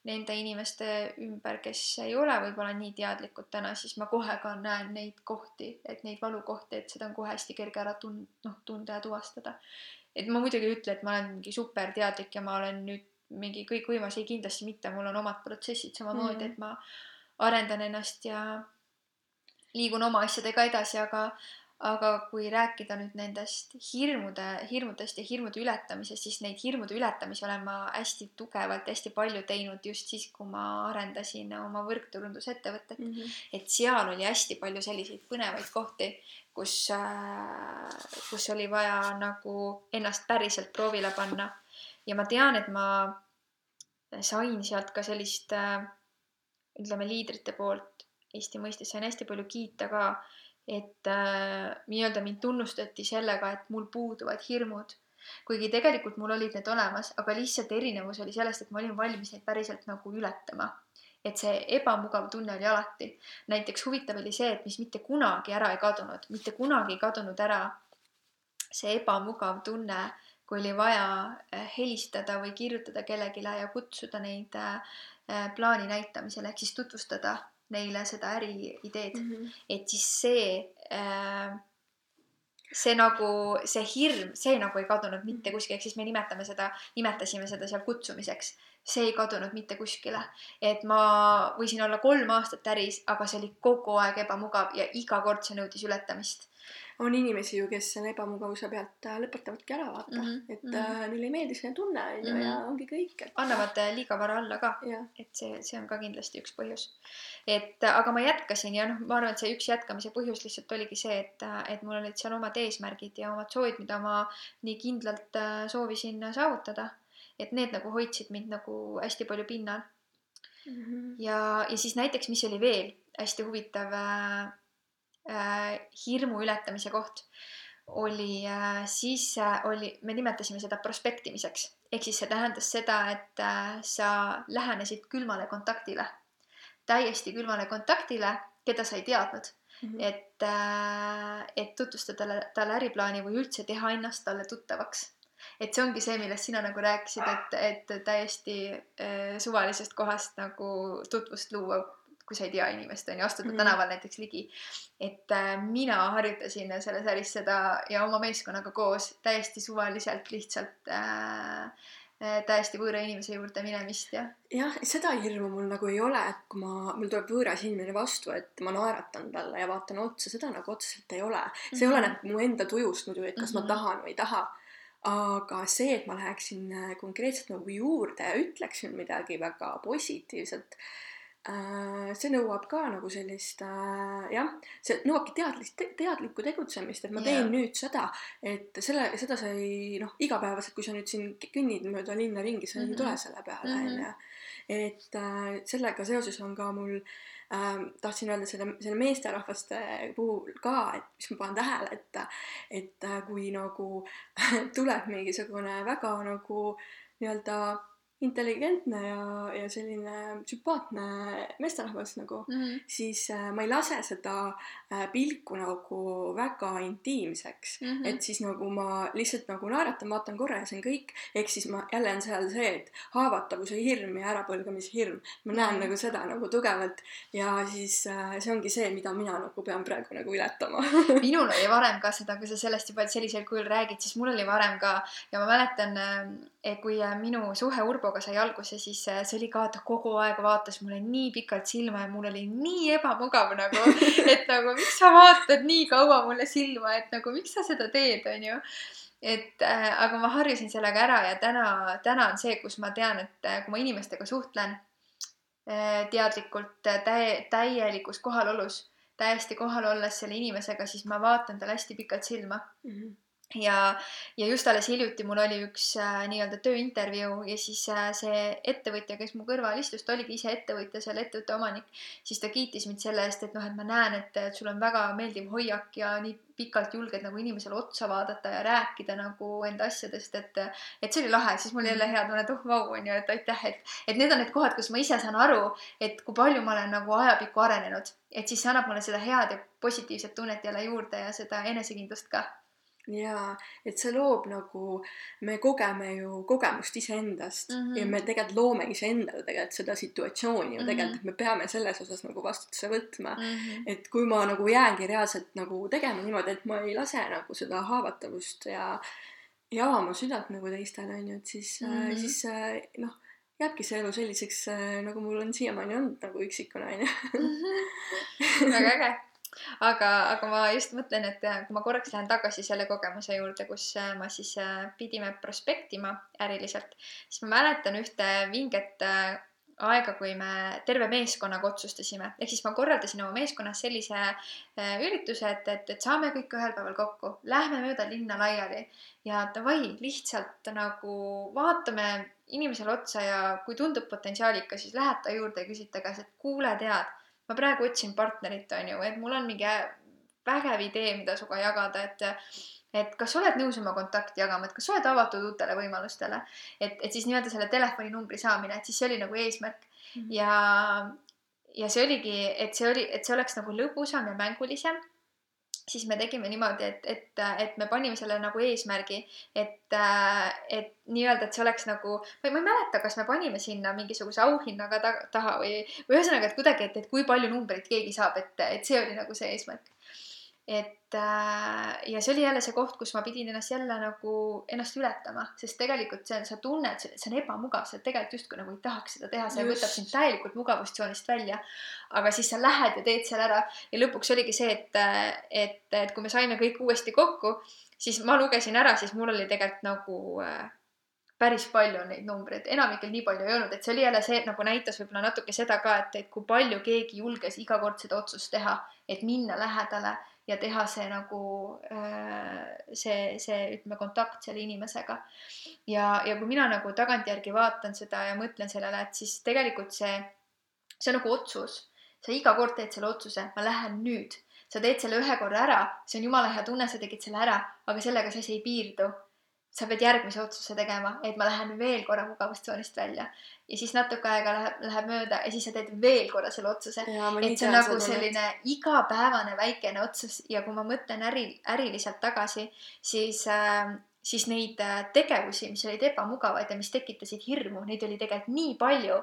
nende inimeste ümber, kes ei ole võib-olla nii teadlikud täna, siis ma kohe ka näen neid kohti, et neid valukohti, et seda on kohe hästi kerge ära tund-, noh, tunda ja tuvastada. et ma muidugi ei ütle, et ma olen mingi superteadlik ja ma olen nüüd mingi kõikvõimas, ei kindlasti mitte, mul on omad protsessid samamoodi mm, -hmm. et ma arendan ennast ja liigun oma asjadega edasi, aga aga kui rääkida nüüd nendest hirmude, hirmudest ja hirmude ületamisest, siis neid hirmude ületamisi olen ma hästi tugevalt, hästi palju teinud just siis, kui ma arendasin oma võrgturundusettevõtet mm. -hmm. et seal oli hästi palju selliseid põnevaid kohti, kus äh,, kus oli vaja nagu ennast päriselt proovile panna. ja ma tean, et ma sain sealt ka sellist äh, ütleme liidrite poolt Eesti mõistes sain hästi palju kiita ka et äh, nii-öelda mind tunnustati sellega, et mul puuduvad hirmud. kuigi tegelikult mul olid need olemas, aga lihtsalt erinevus oli sellest, et ma olin valmis neid päriselt nagu ületama. et see ebamugav tunne oli alati. näiteks huvitav oli see, et mis mitte kunagi ära ei kadunud, mitte kunagi ei kadunud ära see ebamugav tunne, kui oli vaja äh, helistada või kirjutada kellelegi ja kutsuda neid äh, plaani näitamisele ehk siis tutvustada neile seda äriideed mm, -hmm. et siis see äh, see nagu, see hirm, see nagu ei kadunud mitte mhm. kuskile, ehk siis me nimetame seda, nimetasime seda seal kutsumiseks. see ei kadunud mitte kuskile. et ma võisin olla kolm aastat äris, aga see oli kogu aeg ebamugav ja iga kord see nõudis ületamist on inimesi ju, kes selle ebamugavuse pealt äh, lõpetavadki ära vaata mm, -hmm. et mm -hmm. äh, neile ei meeldi selline tunne on ju ja mhm. ongi kõik et.... annavad äh, liiga vara alla ka, et see, see on ka kindlasti üks põhjus. et aga ma jätkasin ja noh, ma arvan, et see üks jätkamise põhjus lihtsalt oligi see, et, et mul olid seal omad eesmärgid ja omad soovid, mida ma nii kindlalt soovisin saavutada. et need nagu hoidsid mind nagu hästi palju pinnal mm. -hmm. ja, ja siis näiteks, mis oli veel hästi huvitav hirmu ületamise koht oli äh, siis äh, oli, me nimetasime seda prospektimiseks. Ehk siis see tähendas seda, et äh, sa lähenesid külmale kontaktile, täiesti külmale kontaktile, keda sa ei teadnud. Mm, -hmm. et äh,, et tutvustada talle, talle äriplaani või üldse teha ennast talle tuttavaks. Et see ongi see, millest sina nagu rääkisid, et, et täiesti äh, suvalisest kohast nagu tutvust luua kui sa ei tea inimest, on ju, astuda mm. tänaval näiteks ligi. et äh, mina harjutasin selles äris seda ja oma meeskonnaga koos täiesti suvaliselt lihtsalt äh, äh, täiesti võõra inimese juurde minemist ja. jah, seda hirmu mul nagu ei ole, et kui ma, mul tuleb võõras inimene vastu, et ma naeratan talle ja vaatan otsa, seda nagu otseselt ei ole. see mm -hmm. oleneb mu enda tujust muidu, et kas mm -hmm. ma mhm. tahan või ei taha aga see, et ma läheksin äh, konkreetselt nagu juurde ja ütleksin midagi väga positiivset see nõuab ka nagu sellist äh, jah, see nõuabki teadlist, teadlikku tegutsemist, et ma teen yeah. nüüd seda, et selle, seda sa ei noh, igapäevaselt, kui sa nüüd siin kõnnid mööda linna ringi, sa mm -hmm. ei tule mhm. selle peale onju mm -hmm.. et äh, sellega seoses on ka mul äh, tahtsin öelda selle, selle meesterahvaste puhul ka, et mis ma panen tähele, et, et äh, kui nagu *laughs* tuleb mingisugune väga nagu nii-öelda intelligentne ja, ja selline sümpaatne meesterahvas nagu mm, -hmm. siis äh, ma ei lase seda äh, pilku nagu väga intiimseks mm. -hmm. et siis nagu ma lihtsalt nagu naeratan, vaatan korra ja see on kõik. ehk siis ma jälle on seal see, et haavatavuse hirm ja ärapõlgamise hirm. ma näen mm -hmm. nagu seda nagu tugevalt ja siis äh, see ongi see, mida mina nagu pean praegu nagu ületama *laughs* minul oli varem ka seda, kui sa sellest juba sellisel kujul räägid, siis mul oli varem ka ja ma mäletan, äh, kui äh, minu suhe Urbo Urboga sai alguse, siis äh, see oli ka, ta kogu aeg vaatas mulle nii pikalt silma ja mul oli nii ebamugav nagu, *laughs* et nagu miks sa vaatad nii kaua mulle silma, et nagu miks sa seda teed, onju? Et äh, aga ma harjusin sellega ära ja täna, täna on see, kus ma tean, et äh, kui ma inimestega suhtlen äh, teadlikult täie, täielikus kohalolus, täiesti kohal olles selle inimesega, siis ma vaatan talle hästi pikalt silma. Mm. -hmm ja, ja just alles hiljuti mul oli üks äh, nii-öelda tööintervjuu ja siis äh, see ettevõtja, kes mu kõrval istus, ta oligi ise ettevõtja, selle ettevõtte omanik, siis ta kiitis mind selle eest, et noh, et ma näen, et, et sul on väga meeldiv hoiak ja nii pikalt julged nagu inimesele otsa vaadata ja rääkida nagu enda asjadest, et, et see oli lahe, siis mul jälle hea tunne, et oh vau, onju, et aitäh, et, et need on need kohad, kus ma ise saan aru, et kui palju ma olen nagu ajapikku arenenud, et siis see annab mulle seda head ja positiivset tunnet jälle juurde ja seda enesekindlust ka jaa, et see loob nagu, me kogeme ju kogemust iseendast mm -hmm. ja me tegelikult loome iseendale tegelikult seda situatsiooni ju mm -hmm. tegelikult, et me peame selles osas nagu vastutuse võtma mm. -hmm. et kui ma nagu jäängi reaalselt nagu tegema niimoodi, et ma ei lase nagu seda haavatavust ja, ja ava oma südant nagu teistele, on ju, et siis mm, -hmm. siis noh, jääbki see elu selliseks, nagu mul on siiamaani olnud nagu üksikuna, on ju. *laughs* väga äge aga, aga ma just mõtlen, et äh, kui ma korraks lähen tagasi selle kogemuse juurde, kus äh, ma siis äh, pidime prospektima äriliselt, siis ma mäletan ühte vinget aega, kui me terve meeskonnaga otsustasime, ehk siis ma korraldasin oma meeskonnas sellise ürituse, et, et, et saame kõik ühel päeval kokku, lähme mööda linna laiali ja davai, lihtsalt nagu vaatame inimesele otsa ja kui tundub potentsiaalikas, siis lähed ta juurde ja küsid ta käest, et kuule, tead ma praegu otsin partnerit, on ju, et mul on mingi vägev idee, mida sinuga jagada, et et kas sa oled nõus oma kontakti jagama, et kas sa oled avatud uutele võimalustele, et, et siis nii-öelda selle telefoninumbri saamine, et siis see oli nagu eesmärk. Mm -hmm. ja, ja see oligi, et see oli, et see oleks nagu lõbusam ja mängulisem siis me tegime niimoodi, et, et, et me panime selle nagu eesmärgi, et, et nii-öelda, et see oleks nagu, ma ei mäleta, kas me panime sinna mingisuguse auhinnaga taha või, või ühesõnaga, et kuidagi, et, et kui palju numbreid keegi saab, et, et see oli nagu see eesmärk et äh, ja see oli jälle see koht, kus ma pidin ennast jälle nagu ennast ületama, sest tegelikult see, sa tunned, see on ebamugav, sa tegelikult justkui nagu ei tahaks seda teha, see Just. võtab sind täielikult mugavustsoonist välja. aga siis sa lähed ja teed selle ära ja lõpuks oligi see, et, et, et kui me saime kõik uuesti kokku, siis ma lugesin ära, siis mul oli tegelikult nagu äh, päris palju neid numbreid, enamikel nii palju ei olnud, et see oli jälle see, et nagu näitas võib-olla natuke seda ka, et, et kui palju keegi julges iga kord seda otsust teha, et minna lähedale ja teha see nagu äh, see, see ütleme, kontakt selle inimesega. ja, ja kui mina nagu tagantjärgi vaatan seda ja mõtlen sellele, et siis tegelikult see, see on nagu otsus, sa iga kord teed selle otsuse, ma lähen nüüd sa teed selle ühe korra ära, see on jumala hea tunne, sa tegid selle ära, aga sellega see asi ei piirdu. Sa pead järgmise otsuse tegema, et ma lähen veel korra mugavustsoonist välja ja siis natuke aega läheb, läheb mööda ja siis sa teed veel korra selle otsuse. et see on nagu selline igapäevane väikene otsus ja kui ma mõtlen äri, äriliselt tagasi, siis äh, siis neid äh, tegevusi, mis olid ebamugavad ja mis tekitasid hirmu, neid oli tegelikult nii palju.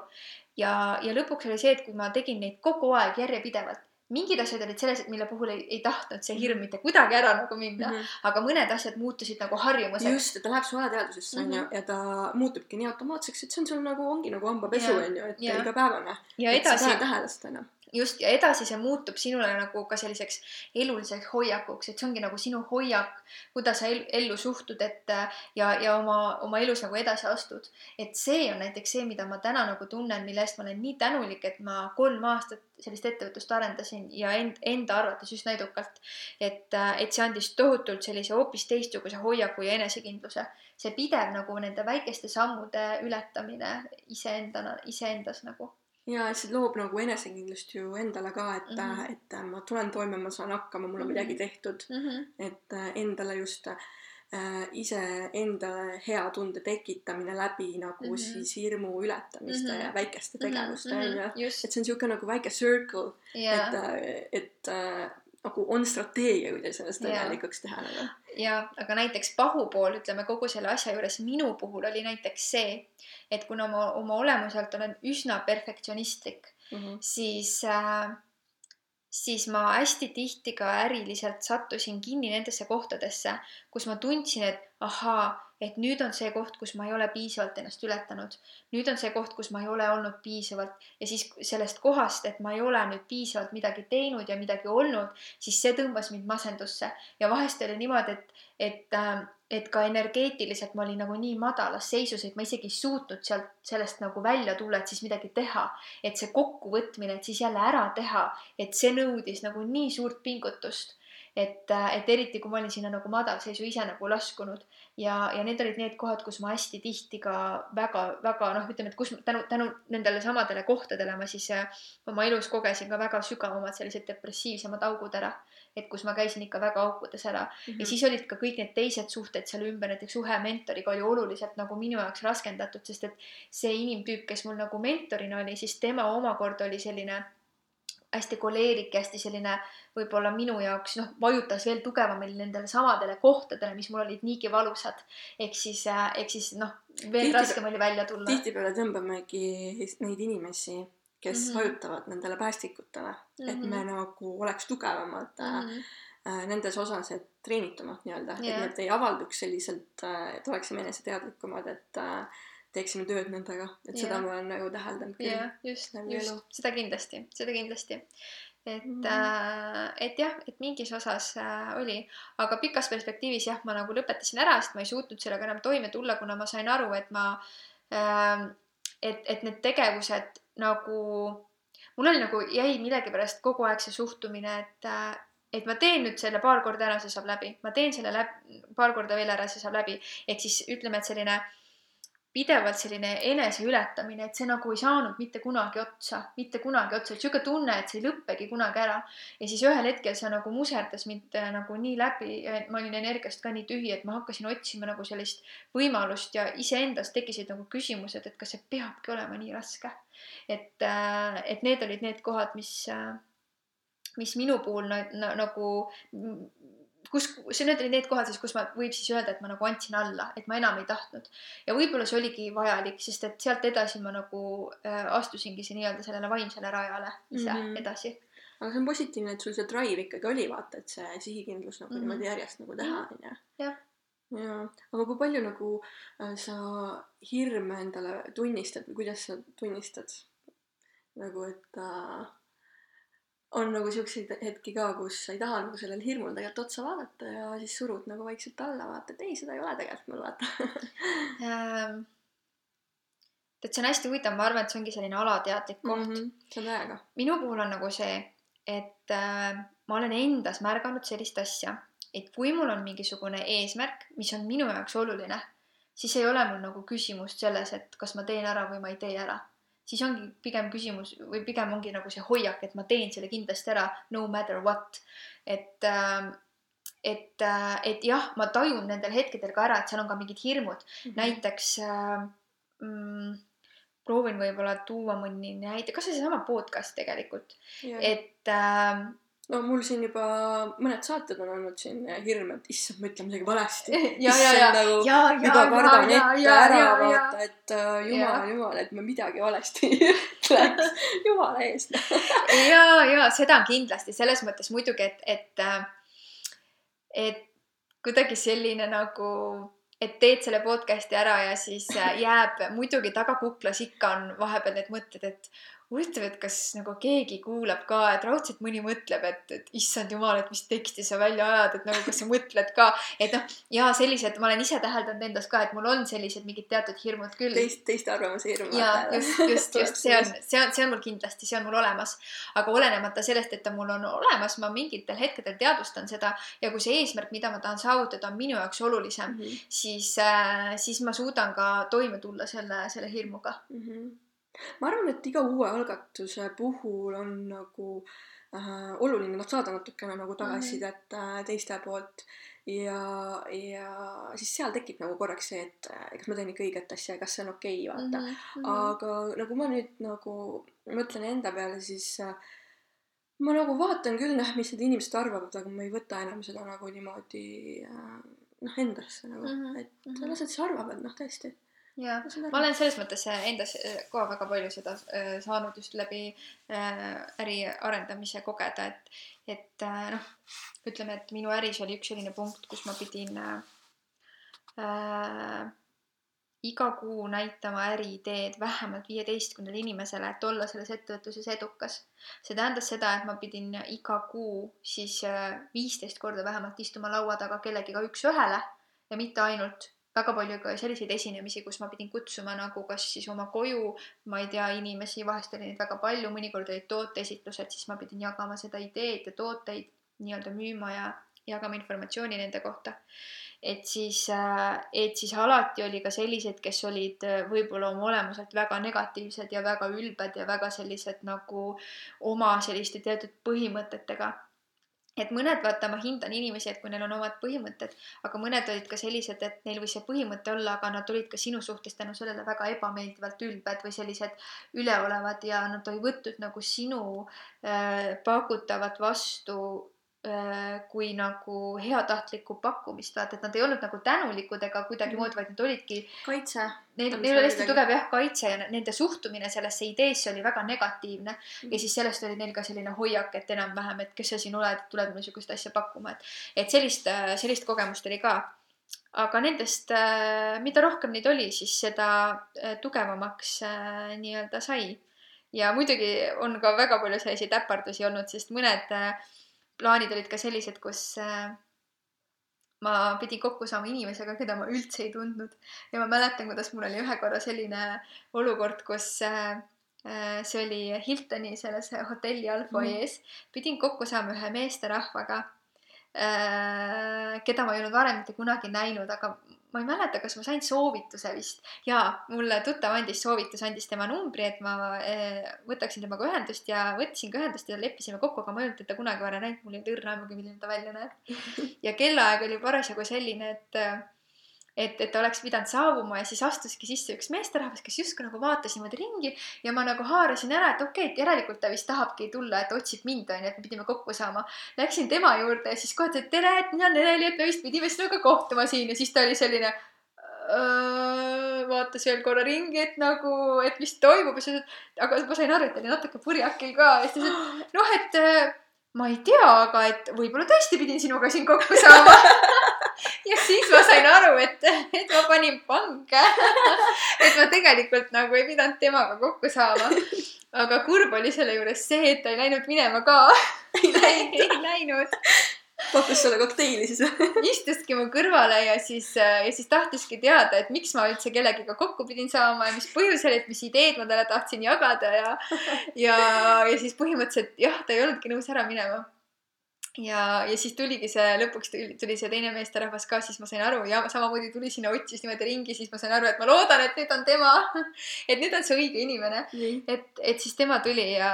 ja, ja lõpuks oli see, et kui ma tegin neid kogu aeg järjepidevalt, mingid asjad olid selles, mille puhul ei, ei tahtnud see hirm mitte kuidagi ära nagu minna mm, -hmm. aga mõned asjad muutusid nagu harjumuseks. just, ta läheb su alateadvusesse onju mm -hmm. ja ta muutubki nii automaatseks, et see on sul nagu ongi nagu hambapesu onju, et igapäevane. ja edasi. tähele seda enam just, ja edasi see muutub sinule nagu ka selliseks eluliseks hoiakuks, et see ongi nagu sinu hoiak, kuidas sa ellu suhtud, et ja, ja oma, oma elus nagu edasi astud. et see on näiteks see, mida ma täna nagu tunnen, mille eest ma olen nii tänulik, et ma kolm aastat sellist ettevõtlust arendasin ja end, enda arvates üsna edukalt. et, et see andis tohutult sellise hoopis teistsuguse hoiaku ja enesekindluse. see pidev nagu nende väikeste sammude ületamine iseendana, iseendas nagu ja see loob nagu enesekindlust ju endale ka, et mm, -hmm. et ma tulen toime, ma saan hakkama, mul on mm -hmm. midagi tehtud mm. -hmm. et äh, endale just äh, iseenda hea tunde tekitamine läbi nagu mm -hmm. siis hirmu ületamiste mm -hmm. ja väikeste mhm. tegevuste onju mm -hmm. et see on siuke nagu väike circle yeah., et, äh, et äh, nagu on strateegia, kuidas ennast õnnelikuks teha nagu. ja, aga näiteks pahupool, ütleme kogu selle asja juures minu puhul oli näiteks see, et kuna ma oma olemuselt olen üsna perfektsionistlik mm, -hmm. siis äh, siis ma hästi tihti ka äriliselt sattusin kinni nendesse kohtadesse, kus ma tundsin, et ahaa, et nüüd on see koht, kus ma ei ole piisavalt ennast ületanud. nüüd on see koht, kus ma ei ole olnud piisavalt ja siis sellest kohast, et ma ei ole nüüd piisavalt midagi teinud ja midagi olnud, siis see tõmbas mind masendusse ja vahest oli niimoodi, et, et, äh, et ka energeetiliselt ma olin nagu nii madalas seisus, et ma isegi ei suutnud sealt, sellest nagu välja tulla, et siis midagi teha. et see kokkuvõtmine, et siis jälle ära teha, et see nõudis nagu nii suurt pingutust et, äh, et eriti kui ma olin sinna nagu madalseisu ise nagu laskunud ja, ja need olid need kohad, kus ma hästi tihti ka väga-väga noh, ütleme, et kus tänu, tänu nendele samadele kohtadele ma siis äh, oma elus kogesin ka väga sügavamad sellised depressiivsemad augud ära. Et kus ma käisin ikka väga aukudes ära mm -hmm. ja siis olid ka kõik need teised suhted seal ümber, näiteks suhe mentoriga oli oluliselt nagu minu jaoks raskendatud, sest et see inimtüüp, kes mul nagu mentorina oli, siis tema omakorda oli selline hästi koleerik ja hästi selline võib-olla minu jaoks noh, vajutas veel tugevamini nendele samadele kohtadele, mis mul olid niigi valusad. ehk siis, äh, ehk siis noh, veel Tihti, raskem oli välja tulla. tihtipeale tõmbamegi neid inimesi, kes mm -hmm. vajutavad nendele päästikutele mm, -hmm. et me mhm. nagu oleks tugevamad mm -hmm. nendes osas, et treenitumad nii-öelda yeah., et need ei avalduks selliselt äh,, et oleksime eneseteadlikumad, et teeksime tööd nendega, et ja. seda ma olen nagu täheldanud küll. jah, just, just, seda kindlasti, seda kindlasti. et mm, -hmm. äh, et jah, et mingis osas äh, oli, aga pikas perspektiivis jah, ma nagu lõpetasin ära, sest ma ei suutnud sellega enam toime tulla, kuna ma sain aru, et ma äh,, et, et need tegevused nagu, mul oli nagu, jäi millegipärast kogu aeg see suhtumine, et äh, et ma teen nüüd selle paar korda ära, see saab läbi, ma teen selle läbi, paar korda veel ära, see saab läbi. ehk siis ütleme, et selline äh, pidevalt selline eneseületamine, et see nagu ei saanud mitte kunagi otsa, mitte kunagi otsa, sihuke tunne, et see ei lõppegi kunagi ära. ja siis ühel hetkel see nagu muserdas mind äh, nagu nii läbi ma olin energiast ka nii tühi, et ma hakkasin otsima nagu sellist võimalust ja iseendas tekkisid nagu küsimused, et kas see peabki olema nii raske. et, äh, et need olid need kohad, mis, äh, mis minu puhul nagu kus, see, need olid need kohad siis, kus ma, võib siis öelda, et ma nagu andsin alla, et ma enam ei tahtnud. ja võib-olla see oligi vajalik, sest et sealt edasi ma nagu äh, astusingi see nii-öelda sellele vaimsele rajale ise mm -hmm. edasi. aga see on positiivne, et sul see drive ikkagi oli, vaata, et see sihikindlus nagu mm -hmm. niimoodi järjest nagu teha, mhm. onju. jah jaa, aga kui palju nagu äh, sa hirme endale tunnistad või kuidas sa tunnistad nagu, et äh, on nagu siukseid hetki ka, kus sa ei taha nagu sellel hirmul tegelikult otsa vaadata ja siis surud nagu vaikselt alla, vaata, et ei, seda ei ole tegelikult mul vaata *laughs* et see on hästi huvitav, ma arvan, et see ongi selline alateadlik koht mm. -hmm, see on täiega. minu puhul on nagu see, et äh, ma olen endas märganud sellist asja, et kui mul on mingisugune eesmärk, mis on minu jaoks oluline, siis ei ole mul nagu küsimust selles, et kas ma teen ära või ma ei tee ära siis ongi pigem küsimus või pigem ongi nagu see hoiak, et ma teen selle kindlasti ära no matter what. et äh, et, et jah, ma tajun nendel hetkedel ka ära, et seal on ka mingid hirmud mm, -hmm. näiteks äh, mm, proovin võib-olla tuua mõni näide, kas või seesama podcast tegelikult, et äh, no mul siin juba mõned saated on olnud siin hirm, et issand, ma ütlen midagi valesti. *laughs* ja, nagu, ja, ja, juba kardan ette ära vaata, et uh, jumal, jumal, et ma midagi valesti ei *laughs* ütleks. jumala eest *laughs* ja, ja seda on kindlasti selles mõttes muidugi, et, et, äh, et kuidagi selline nagu et teed selle podcast'i ära ja siis äh, jääb, muidugi tagakuklas ikka on vahepeal need mõtted, et huvitav, et kas nagu keegi kuulab ka, et raudselt mõni mõtleb, et, et issand jumal, et mis teksti sa välja ajad, et nagu kas sa mõtled ka, et noh, ja sellised, ma olen ise täheldanud endas ka, et mul on sellised mingid teatud hirmud küll. teist, teiste arvamuse hirmud. ja just, just, just see on, *laughs* see on, see on mul kindlasti, see on mul olemas. aga olenemata sellest, et ta mul on olemas, ma mingitel hetkedel teadvustan seda ja kui see eesmärk, mida ma tahan saavutada, on minu jaoks olulisem mm, -hmm. siis äh,, siis ma suudan ka toime tulla selle, selle hirmuga mm. -hmm ma arvan, et iga uue algatuse puhul on nagu äh, oluline noh, saada natukene nagu tagasisidet mm -hmm. teiste poolt ja, ja siis seal tekib nagu korraks see, et äh, kas ma teen ikka õiget asja ja kas see on okei okay,, vaata mm. -hmm. aga nagu ma nüüd nagu mõtlen enda peale, siis äh, ma nagu vaatan küll, noh, mis need inimesed arvavad, aga ma ei võta enam seda nagu niimoodi äh, noh, endasse nagu mm, -hmm. et mm -hmm. las nad siis arvavad, noh, tõesti ja ma olen selles mõttes äh, endas äh, ka väga palju seda äh, saanud just läbi äri arendamise kogeda, et, et noh, ütleme, et minu äris oli üks selline punkt, kus ma pidin äh, iga kuu näitama äriideed vähemalt viieteistkümnele inimesele, et olla selles ettevõtluses edukas. see tähendas seda, et ma pidin iga kuu siis viisteist korda vähemalt istuma laua taga kellegiga üks-ühele ja mitte ainult väga palju ka selliseid esinemisi, kus ma pidin kutsuma nagu kas siis oma koju, ma ei tea, inimesi, vahest oli neid väga palju, mõnikord olid tooteesitlused, siis ma pidin jagama seda ideed ja tooteid nii-öelda müüma ja jagama informatsiooni nende kohta. et siis, äh, et siis alati oli ka selliseid, kes olid äh, võib-olla oma olemuselt väga negatiivsed ja väga ülbed ja väga sellised nagu oma selliste teatud põhimõtetega et mõned, vaata, ma hindan inimesi, et kui neil on omad põhimõtted, aga mõned olid ka sellised, et neil võis see põhimõte olla, aga nad olid ka sinu suhtes tänu sellele väga ebameeldivalt ülbed või sellised üleolevad ja nad ei võtnud nagu sinu äh, pakutavat vastu kui nagu heatahtlikku pakkumist, vaata, et nad ei olnud nagu tänulikud ega kuidagimoodi, vaid nad olidki. kaitse. Neil, neil oli hästi tugev jah, kaitse ja nende suhtumine sellesse ideesse oli väga negatiivne mm. -hmm. ja siis sellest oli neil ka selline hoiak, et enam-vähem, et kes sa siin oled, tuled mulle sihukest asja pakkuma, et, et sellist, sellist kogemust oli ka. aga nendest, äh, mida rohkem neid oli, siis seda äh, tugevamaks nii-öelda sai. ja muidugi on ka väga palju selliseid äpardusi olnud, sest mõned plaanid olid ka sellised, kus äh, ma pidin kokku saama inimesega, keda ma üldse ei tundnud ja ma mäletan, kuidas mul oli ühe korra selline olukord, kus äh, äh, see oli Hiltoni selles hotelli allfoyees mm., pidin kokku saama ühe meesterahvaga, keda ma ei olnud varem mitte kunagi näinud, aga ma ei mäleta, kas ma sain soovituse vist. jaa, mulle tuttav andis soovituse, andis tema numbri, et ma eh, võtaksin temaga ühendust ja võtsin ka ühendust ja leppisime kokku, aga ma ei olnud teda kunagi varem näinud, mul ei olnud õrna aimugi, milline ta välja näeb. *laughs* ja kellaaeg oli parasjagu selline, et et, et oleks pidanud saabuma ja siis astuski sisse üks meesterahvas, kes justkui nagu vaatas niimoodi ringi ja ma nagu haarasin ära, et okei okay,, et järelikult ta vist tahabki tulla, et otsib mind, onju, et me pidime kokku saama. Läksin tema juurde ja siis kohe ta, et tere, et mina Nereli, et me vist pidime sinuga kohtuma siin ja siis ta oli selline vaatas veel korra ringi, et nagu, et mis toimub ja siis, aga ma sain aru, et ta oli natuke purjakil ka ja siis ta ütles, et noh, et ma ei tea, aga et võib-olla tõesti pidin sinuga siin kokku saama *laughs* *laughs* ja siis ma sain aru, et, et ma panin pange *laughs* et ma tegelikult nagu ei pidanud temaga kokku saama. aga kurb oli selle juures see, et ta ei läinud minema ka. *laughs* Ei läinud, ei läinud. Pakkus sulle kokteili siis istuski mu kõrvale ja siis, äh, ja siis tahtiski teada, et miks ma üldse kellegiga kokku pidin saama ja mis põhjusel, et mis ideed ma talle tahtsin jagada ja, ja, ja siis põhimõtteliselt jah, ta ei olnudki nõus ära minema. ja, ja siis tuligi see, lõpuks tuli, tuli see teine meesterahvas ka, siis ma sain aru ja samamoodi tuli sinna, otsis niimoodi ringi, siis ma sain aru, et ma loodan, et nüüd on tema. *laughs* et nüüd on see õige inimene. nii. et, et siis tema tuli ja,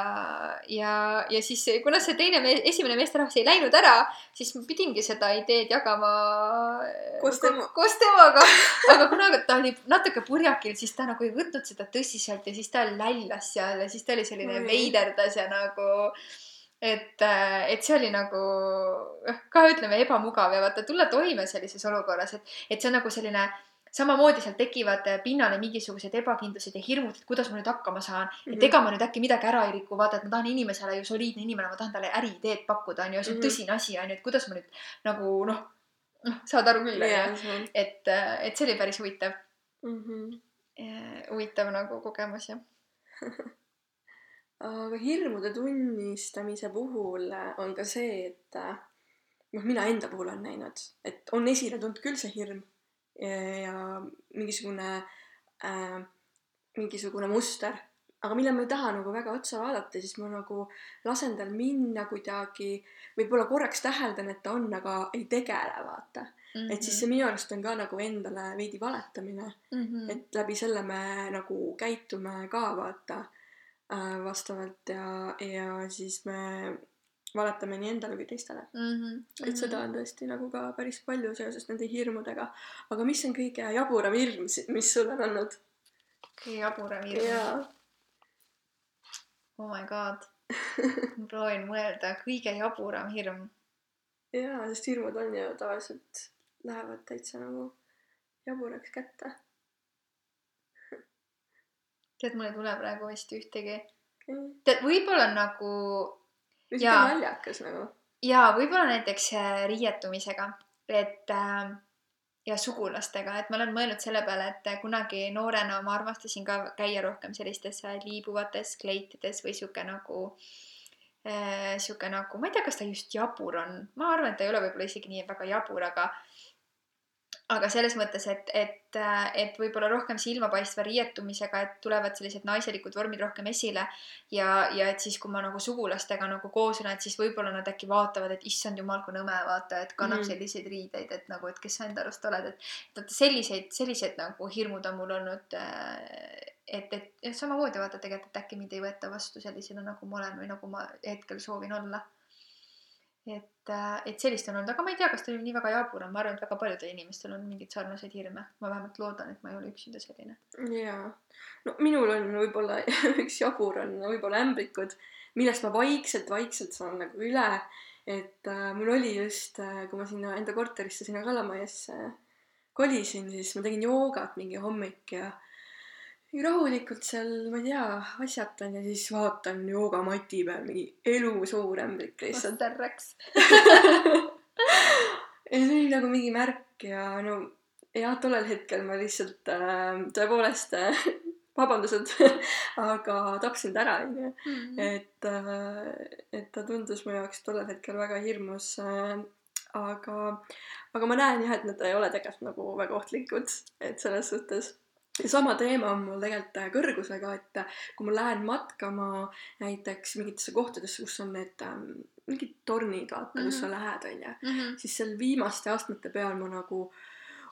ja, ja siis kuna see teine mees, esimene meesterahvas ei läinud ära, siis ma pidingi seda ideed jagama Koos tema- koos temaga. *laughs* aga kuna ta oli natuke purjakil, siis ta nagu ei võtnud seda tõsiselt ja siis ta lällas seal ja siis ta oli selline Oi. veiderdas ja nagu et, et see oli nagu ka ütleme ebamugav ja vaata tulla toime sellises olukorras, et, et see on nagu selline samamoodi seal tekivad pinnale mingisugused ebakindlused ja hirmud, et kuidas ma nüüd hakkama saan mm, -hmm. Mhm. et ega ma nüüd äkki midagi ära ei riku, vaata, et ma tahan inimesele ju soliidne inimene, ma tahan talle äriideed pakkuda, onju, see on Mhm. tõsine asi, onju, et kuidas ma nüüd nagu noh, noh, saad aru küll, onju. et, et see oli päris huvitav, Mhm. huvitav nagu kogemus jah. *laughs* aga hirmude tunnistamise puhul on ka see, et äh, noh, mina enda puhul olen näinud, et on esile tulnud küll see hirm ja, ja mingisugune äh,, mingisugune muster, aga mille ma ei taha nagu väga otsa vaadata, siis ma nagu lasen tal minna kuidagi, võib-olla korraks täheldan, et ta on, aga ei tegele, vaata. Mhm. et siis see minu arust on ka nagu endale veidi valetamine. mm. et läbi selle me nagu käitume ka vaata äh, vastavalt ja, ja siis me valetame nii endale kui teistele. -hmm. et seda on tõesti nagu ka päris palju seoses nende hirmudega. aga mis on kõige jaburam hirm, mis sul on olnud? kõige jaburam hirm. jaa, oh my god. ma proovin mõelda, kõige jaburam hirm. jaa, sest hirmud on ju tavaliselt lähevad täitsa nagu jaburaks kätte. tead, mul ei tule praegu vist ühtegi. okei, tead, võib-olla nagu sihuke Jaa. naljakas nagu. jaa, võib-olla näiteks äh, riietumisega, et äh, ja sugulastega, et ma olen mõelnud selle peale, et äh, kunagi noorena ma armastasin ka käia rohkem sellistes äh, liibuvates kleitides või sihuke nagu äh, sihuke nagu, ma ei tea, kas ta just jabur on, ma arvan, et ta ei ole võib-olla isegi nii väga jabur, aga aga selles mõttes, et, et, et võib-olla rohkem silmapaistva riietumisega, et tulevad sellised naiselikud vormid rohkem esile ja, ja et siis, kui ma nagu sugulastega nagu koos olen, et siis võib-olla nad äkki vaatavad, et issand jumal, kui nõme, vaata, et kannab mm selliseid riideid, et nagu, et kes sa enda arust oled, et et vaata selliseid, sellised nagu hirmud on mul olnud. et, et jah, samamoodi vaata tegelikult, et äkki mind ei võeta vastu sellisena, nagu ma olen või nagu ma hetkel soovin olla. et, et sellist on olnud, aga ma ei tea, kas ta oli nii väga jabur on, ma arvan, et väga paljudel inimestel on mingeid sarnaseid hirme, ma vähemalt loodan, et ma ei ole üksinda selline. jaa, no minul on võib-olla *laughs* üks jabur on võib-olla ämblikud, millest ma vaikselt-vaikselt saan nagu üle. et äh, mul oli just äh,, kui ma sinna enda korterisse sinna Kalamajasse kolisin, siis ma tegin joogat mingi hommik ja rahulikult seal, ma ei tea, asjatan ja siis vaatan joogamati peal mingi elusuur ämblik lihtsalt. tärraks. ja see oli nagu mingi märk ja no jah, tollel hetkel ma lihtsalt äh, tõepoolest äh, *laughs* vabandused, *laughs* aga tapsin ta ära, onju. et, et ta tundus mu jaoks tollel hetkel väga hirmus äh,. aga, aga ma näen jah, et nad ei ole tegelikult nagu väga ohtlikud, et selles suhtes. Sama teema on mul tegelikult äh, kõrgusega, et äh, kui ma lähen matkama näiteks mingitesse kohtadesse, kus on need ähm, mingid tornid, vaata, kus sa Mhm. lähed, onju Mhm. siis seal viimaste astmete peal ma nagu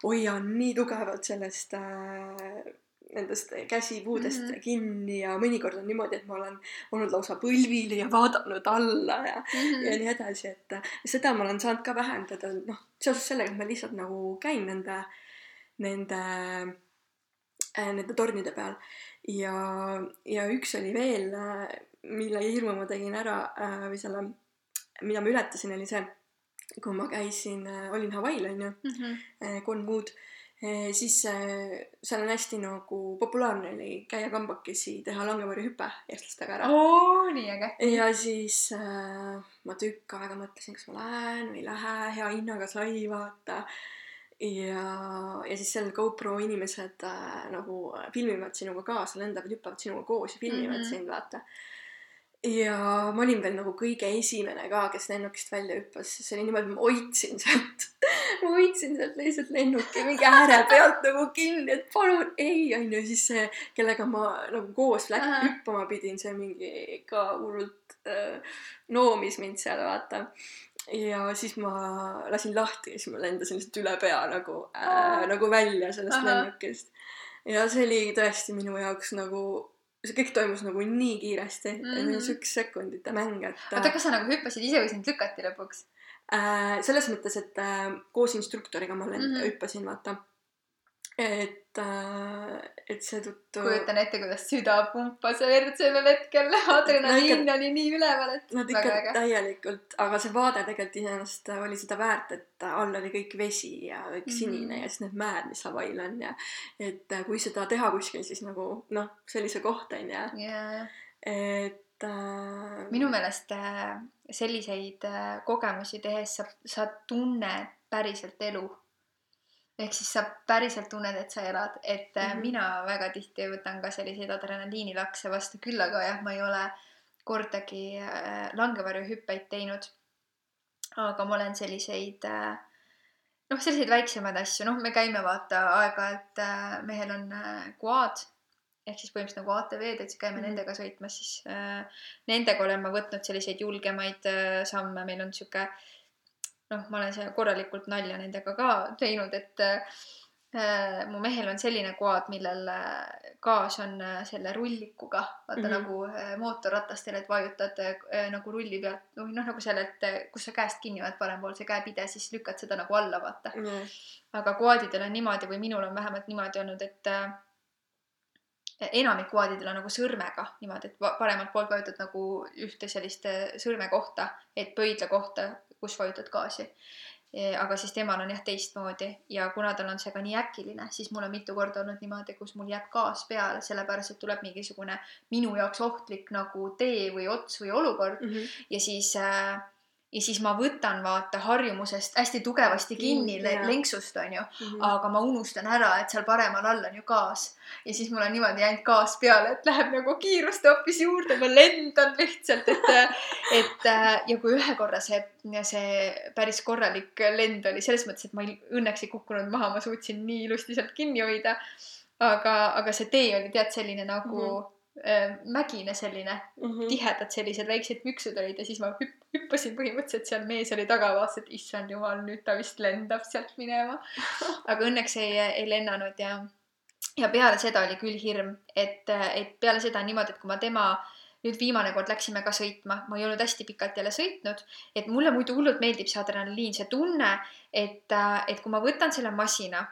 hoian nii tugevalt sellest äh, nendest käsipuudest mm Mhm. -hmm. kinni ja mõnikord on niimoodi, et ma olen olnud lausa põlvili ja vaadanud alla ja, Mhm. ja nii edasi, et äh, seda ma olen saanud ka vähendada, noh, seoses sellega, et ma lihtsalt nagu käin nende, nende nende tornide peal ja, ja üks oli veel, mille hirmu ma tegin ära äh, või selle, mida ma ületasin, oli see, kui ma käisin, olin Hawaii'l onju, Mhm. kolm kuud, siis äh, seal on hästi nagu populaarne oli käia kambakesi, teha langevarjuhüpe eestlastega ära. oo, nii äge. ja siis äh, ma tükk aega mõtlesin, kas ma lähen või ei lähe, hea hinnaga sai, vaata. ja, ja siis seal GoPro inimesed äh, nagu filmivad sinuga kaasa, lendavad, hüppavad sinuga koos ja filmivad mm. -hmm. sind, vaata. ja ma olin veel nagu kõige esimene ka, kes lennukist välja hüppas, see oli niimoodi, ma hoidsin sealt, *laughs* ma hoidsin sealt lihtsalt lennuki mingi ääre pealt nagu kinni, et palun ei, onju, siis see, kellega ma nagu koos läk- Ahah. hüppama pidin, see mingi ka hullult äh, noomis mind seal, vaata. Ja siis ma lasin lahti ja siis ma lendasin lihtsalt üle pea nagu äh, Aa. nagu välja sellest Ahah. lennukist. ja see oli tõesti minu jaoks nagu, see kõik toimus nagu nii kiiresti mm, Mhm. -hmm. see oli üks sekundite mäng, et oota, kas sa nagu hüppasid ise või sind lükati lõpuks? äh, selles mõttes, et äh, koos instruktoriga ma lend- mm Mhm. -hmm. hüppasin, vaata. Et äh,, et seetõttu kujutan ette, kuidas süda pumpas verd sellel hetkel, adrenaliin oli nii üleval, et Nad ikka täielikult, aga see vaade tegelikult iseenesest oli seda väärt, et all oli kõik vesi ja kõik Mhm. sinine ja siis need mäed, mis Hawaii'l on ja et äh, kui seda teha kuskil, siis nagu noh, sellise koht on ju, jaa, et äh, minu meelest äh, selliseid kogemusi tehes sa, sa tunned päriselt elu. Ehk siis sa päriselt tunned, et sa elad, et mm. -hmm. mina väga tihti võtan ka selliseid adrenaliinilakse vastu, küll aga jah, ma ei ole kordagi äh, langevarjuhüppeid teinud. aga ma olen selliseid äh, noh, selliseid väiksemaid asju, noh, me käime vaata aeg-ajalt äh,, mehel on äh, quad ehk siis põhimõtteliselt nagu ATV-d, et siis käime mm nendega sõitmas, siis äh, nendega olen ma võtnud selliseid julgemaid äh, samme, meil on sihuke noh, ma olen seal korralikult nalja nendega ka teinud, et äh, mu mehel on selline quad, millel äh, gaas on äh, selle rullikuga, vaata mm. -hmm. nagu äh, mootorratastel, et vajutad äh, nagu rulli pealt, noh, noh nagu sellelt, kus sa käest kinni oled parempoolse käepide, siis lükkad seda nagu alla, vaata. jah. aga quadidel on niimoodi või minul on vähemalt niimoodi olnud, et äh, enamik quadidel on nagu sõrmega niimoodi, et paremalt poolt vajutad nagu ühte sellist äh, sõrmekohta, et pöidla kohta, kus vajutad gaasi. aga siis temal on jah teistmoodi ja kuna tal on see ka nii äkiline, siis mul on mitu korda olnud niimoodi, kus mul jääb gaas peale, sellepärast et tuleb mingisugune minu jaoks ohtlik nagu tee või ots või olukord Mhm. ja siis äh, ja siis ma võtan vaata harjumusest hästi tugevasti kinni jah. lenksust onju, Mhm. aga ma unustan ära, et seal paremal all on ju gaas ja siis mul on niimoodi ainult gaas peale, et läheb nagu kiirust hoopis juurde, ma lendan lihtsalt, et *laughs* et äh, ja kui ühe korra see, see päris korralik lend oli selles mõttes, et ma ei, õnneks ei kukkunud maha, ma suutsin nii ilusti sealt kinni hoida. aga, aga see tee oli tead selline nagu mm -hmm. Mägine selline Mhm. tihedad sellised väiksed püksud olid ja siis ma hüpp, hüppasin põhimõtteliselt seal mees oli taga, vaatas, et issand jumal, nüüd ta vist lendab sealt minema. *laughs* aga õnneks ei, ei lennanud ja, ja peale seda oli küll hirm, et, et peale seda niimoodi, et kui ma tema nüüd viimane kord läksime ka sõitma, ma ei olnud hästi pikalt jälle sõitnud, et mulle muidu hullult meeldib see adrenaliin, see tunne, et, et kui ma võtan selle masina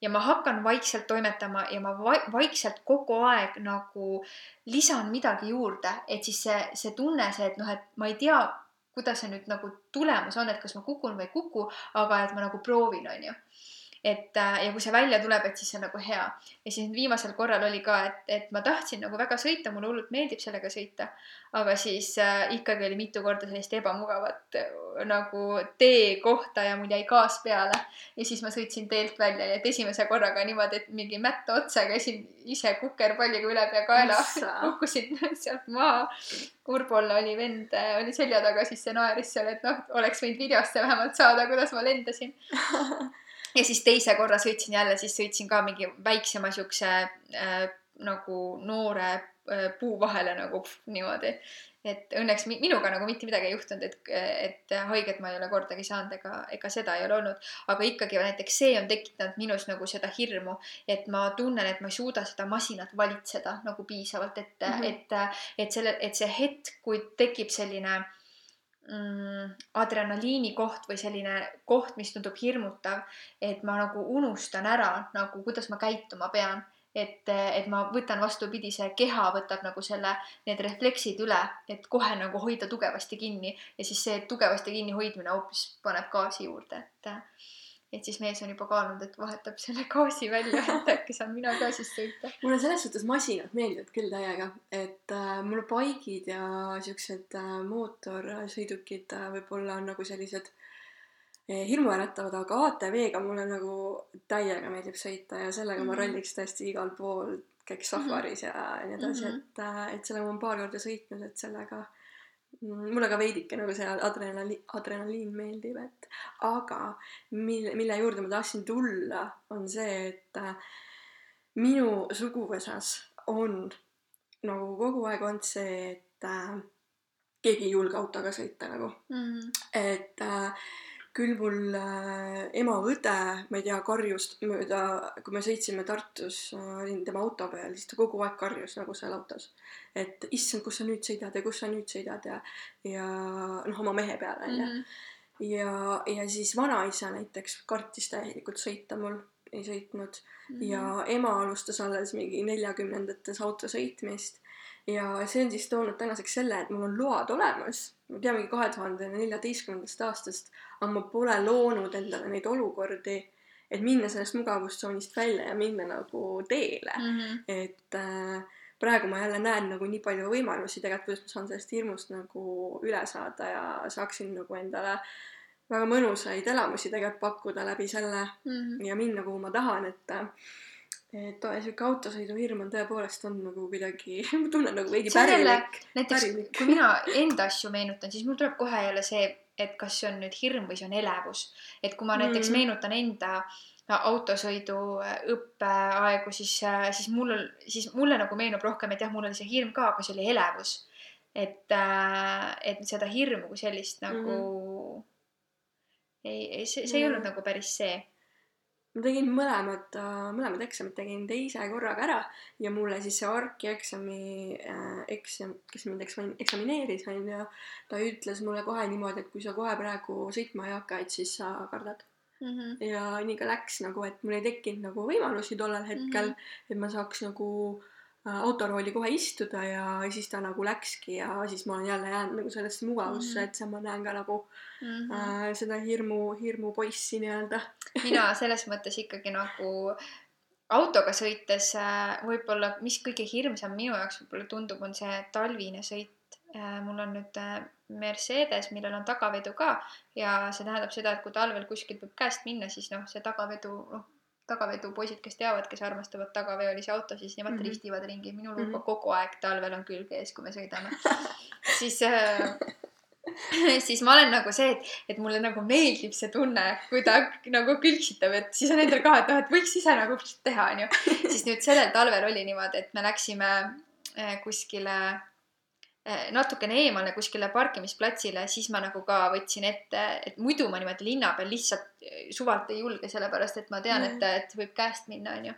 ja ma hakkan vaikselt toimetama ja ma vai- vaikselt kogu aeg nagu lisan midagi juurde, et siis see, see tunne, see, et noh, et ma ei tea, kuidas see nüüd nagu tulemus on, et kas ma kukun või ei kuku, aga et ma nagu proovin, onju. Et äh, ja kui see välja tuleb, et siis see on nagu hea. ja siis viimasel korral oli ka, et, et ma tahtsin nagu väga sõita, mulle hullult meeldib sellega sõita. aga siis äh, ikkagi oli mitu korda sellist ebamugavat äh, nagu teekohta ja mul jäi gaas peale. ja siis ma sõitsin teelt välja, nii et esimese korraga niimoodi, et mingi mätta otsa käisin ise kukerpalliga ülepeakaela *laughs* kukkusin sealt maha. Urbol oli vend, oli selja taga, siis see naeris seal, et noh, oleks võinud videosse vähemalt saada, kuidas ma lendasin. *laughs* ja siis teise korra sõitsin jälle, siis sõitsin ka mingi väiksema siukse äh, nagu noore äh, puu vahele nagu pff, niimoodi. et õnneks mi- minuga nagu mitte midagi ei juhtunud, et, et haiget ma ei ole kordagi saanud ega, ega seda ei ole olnud. aga ikkagi näiteks see on tekitanud minus nagu seda hirmu, et ma tunnen, et ma ei suuda seda masinat valitseda nagu piisavalt, et mm. -hmm. et, et selle, et see hetk, kui tekib selline mm, adrenaliini koht või selline koht, mis tundub hirmutav, et ma nagu unustan ära nagu, kuidas ma käituma pean. et, et ma võtan vastupidi, see keha võtab nagu selle, need refleksid üle, et kohe nagu hoida tugevasti kinni ja siis see tugevasti kinni hoidmine hoopis paneb gaasi juurde, et et siis mees on juba kaalunud, et vahetab selle gaasi välja, et *laughs* äkki saan mina ka siis sõita. mulle selles suhtes masinad meeldivad küll täiega, et äh, mulle baigid ja siuksed äh, mootorsõidukid äh, võib-olla on nagu sellised eh, hirmuäratavad, aga ATV-ga mulle nagu täiega meeldib sõita ja sellega mm -hmm. ma Mhm. rolliks tõesti igal pool, käiks safaris ja nii edasi mm. -hmm. et äh,, et sellega ma olen paar korda sõitnud, et sellega mm, mulle ka veidike nagu see adrenaliin, adrenaliin meeldib, et aga mille, mille juurde ma tahtsin tulla, on see, et äh, minu suguvõsas on nagu kogu aeg olnud see, et äh, keegi ei julge autoga sõita nagu Mhm. et äh, küll mul äh, ema õde, ma ei tea, karjus mööda, kui me sõitsime Tartus äh,, olin tema auto peal, siis ta kogu aeg karjus nagu seal autos. et issand, kus sa nüüd sõidad ja kus sa nüüd sõidad ja, ja noh, oma mehe peale onju Mhm. ja, ja siis vanaisa näiteks kartis täielikult sõita mul, ei sõitnud Mhm. ja ema alustas alles mingi neljakümnendates auto sõitmist ja see on siis toonud tänaseks selle, et mul on load olemas. ma tean mingi kahe tuhande neljateistkümnendast aastast, aga ma pole loonud endale neid olukordi, et minna sellest mugavustsoonist välja ja minna nagu teele Mhm. et äh, praegu ma jälle näen nagu nii palju võimalusi tegelikult, kuidas ma saan sellest hirmust nagu üle saada ja saaksin nagu endale väga mõnusaid elamusi tegelikult pakkuda läbi selle Mhm. ja minna, kuhu ma tahan, et et sihuke autosõiduhirm on tõepoolest on nagu kuidagi, *laughs* ma tunnen nagu veidi pärilik. näiteks Pärilik. kui mina enda asju meenutan, siis mul tuleb kohe jälle see, et kas see on nüüd hirm või see on elevus. et kui ma näiteks Mhm. meenutan enda autosõidu õppeaegu, siis, siis mul, siis mulle nagu meenub rohkem, et jah, mul oli see hirm ka, aga see oli elevus. et, et seda hirmu kui sellist nagu ei, ei, see, see ei Mhm. olnud nagu päris see. Ma tegin mõlemad, mõlemad eksamid tegin teise korraga ära ja mulle siis see ARK-i eksami äh, eksam, kes mind eksam, eksamineeris, onju, ta ütles mulle kohe niimoodi, et kui sa kohe praegu sõitma ei hakka, et siis sa kardad. Mm -hmm. ja nii ka läks nagu, et mul ei tekkinud nagu võimalusi tollel hetkel mm, -hmm. et ma saaks nagu äh, autorooli kohe istuda ja siis ta nagu läkski ja siis ma olen jälle jäänud nagu sellesse mugavusse mm. -hmm. et seal ma näen ka nagu Mm -hmm. äh, seda hirmu, hirmupoissi nii-öelda. mina selles mõttes ikkagi nagu autoga sõites äh, võib-olla, mis kõige hirmsam minu jaoks võib-olla tundub, on see talvine sõit. mul on nüüd äh, Mercedes, millel on tagavedu ka ja see tähendab seda, et kui talvel kuskilt võib käest minna, siis noh, see tagavedu, noh, tagavedupoisid, kes teavad, kes armastavad tagaveolisi autosid, nemad mm. -hmm. ristivad ringi, minul mm -hmm. kogu aeg talvel on külg ees, kui me sõidame *laughs* siis äh, *laughs* siis ma olen nagu see, et, et mulle nagu meeldib see tunne, kui ta nagu külgsitab, et siis on endal ka, et noh, et võiks ise nagu teha, onju. siis nüüd sellel talvel oli niimoodi, et me läksime eh, kuskile natukene eemale kuskile parkimisplatsile, siis ma nagu ka võtsin ette, et muidu ma niimoodi linna peal lihtsalt eh, suvalt ei julge, sellepärast et ma tean, et, et võib käest minna, onju.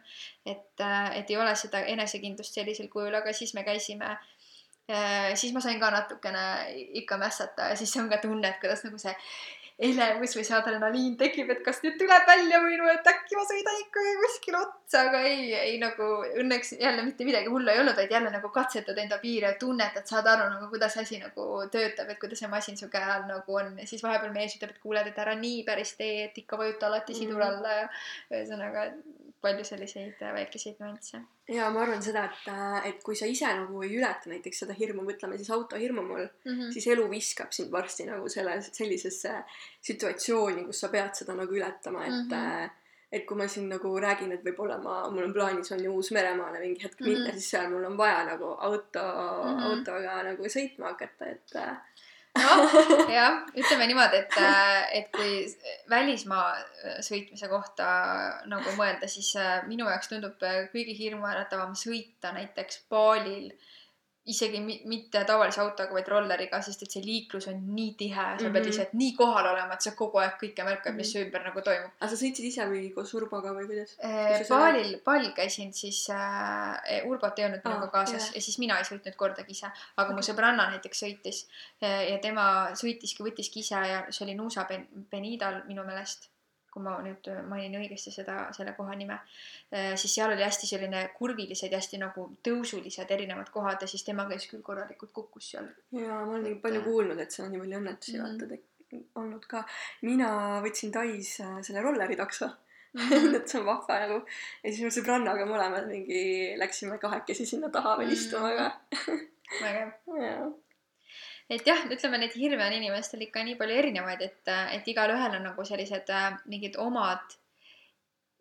et, et ei ole seda enesekindlust sellisel kujul, aga siis me käisime siis ma sain ka natukene ikka mässata ja siis on ka tunne, et kuidas nagu see elevus või see adrenaliin tekib, et kas nüüd tuleb välja või no, et äkki ma sõidan ikkagi kuskile otsa, aga ei, ei nagu õnneks jälle mitte midagi hullu ei olnud, vaid jälle nagu katsetad enda piire, tunnetad, saad aru nagu, kuidas asi nagu töötab, et kuidas see masin su käe all nagu on. Ja siis vahepeal mees ütleb, et kuuled, et ära nii päris tee, et ikka vajuta alati sidur alla ja ühesõnaga palju selliseid väikeseid nüansse ja ma arvan seda, et, et kui sa ise nagu ei ületa näiteks seda hirmu, mõtleme siis autohirmu mul mm, -hmm. siis elu viskab sind varsti nagu selle, sellisesse situatsiooni, kus sa pead seda nagu ületama, et mm -hmm. et kui ma siin nagu räägin, et võib-olla ma, mul on plaanis on ju Uus-Meremaale mingi hetk minna mm, -hmm. siis seal mul on vaja nagu auto mm, -hmm. autoga nagu sõitma hakata, et noh, *laughs* jah, ütleme niimoodi, et, et kui välismaa sõitmise kohta nagu mõelda, siis minu jaoks tundub kõige hirmuäratavam sõita näiteks Balil isegi mitte tavalise autoga, vaid rolleriga, sest et see liiklus on nii tihe, sa mm -hmm. pead lihtsalt nii kohal olema, et sa kogu aeg kõike märkad, mis mm -hmm. ümber nagu toimub. aga sa sõitsid ise või koos Urboga või kuidas? Balil, Balil käisin siis äh,, Urbot ei olnud minuga ah, kaasas yeah. ja siis mina ei sõitnud kordagi ise, aga okay. mu sõbranna näiteks sõitis ja tema sõitiski, võttiski ise ja see oli Nuusa Benidal minu meelest kui ma nüüd mainin õigesti seda, selle koha nime, siis seal oli hästi selline kurvilised ja hästi nagu tõusulised erinevad kohad ja siis tema käis küll korralikult kukkus seal. ja ma olen nii palju kuulnud, et seal on nii palju õnnetusi mm -hmm. vaata olnud ka. mina võtsin Tais selle rolleri takso mm. -hmm. *laughs* et see on vahva nagu. ja siis me sõbrannaga mõlemad mingi läksime kahekesi sinna taha veel -hmm. istuma ka *laughs* vägev. Et jah, ütleme neid hirme on inimestel ikka nii palju erinevaid, et, et igalühel on nagu sellised mingid omad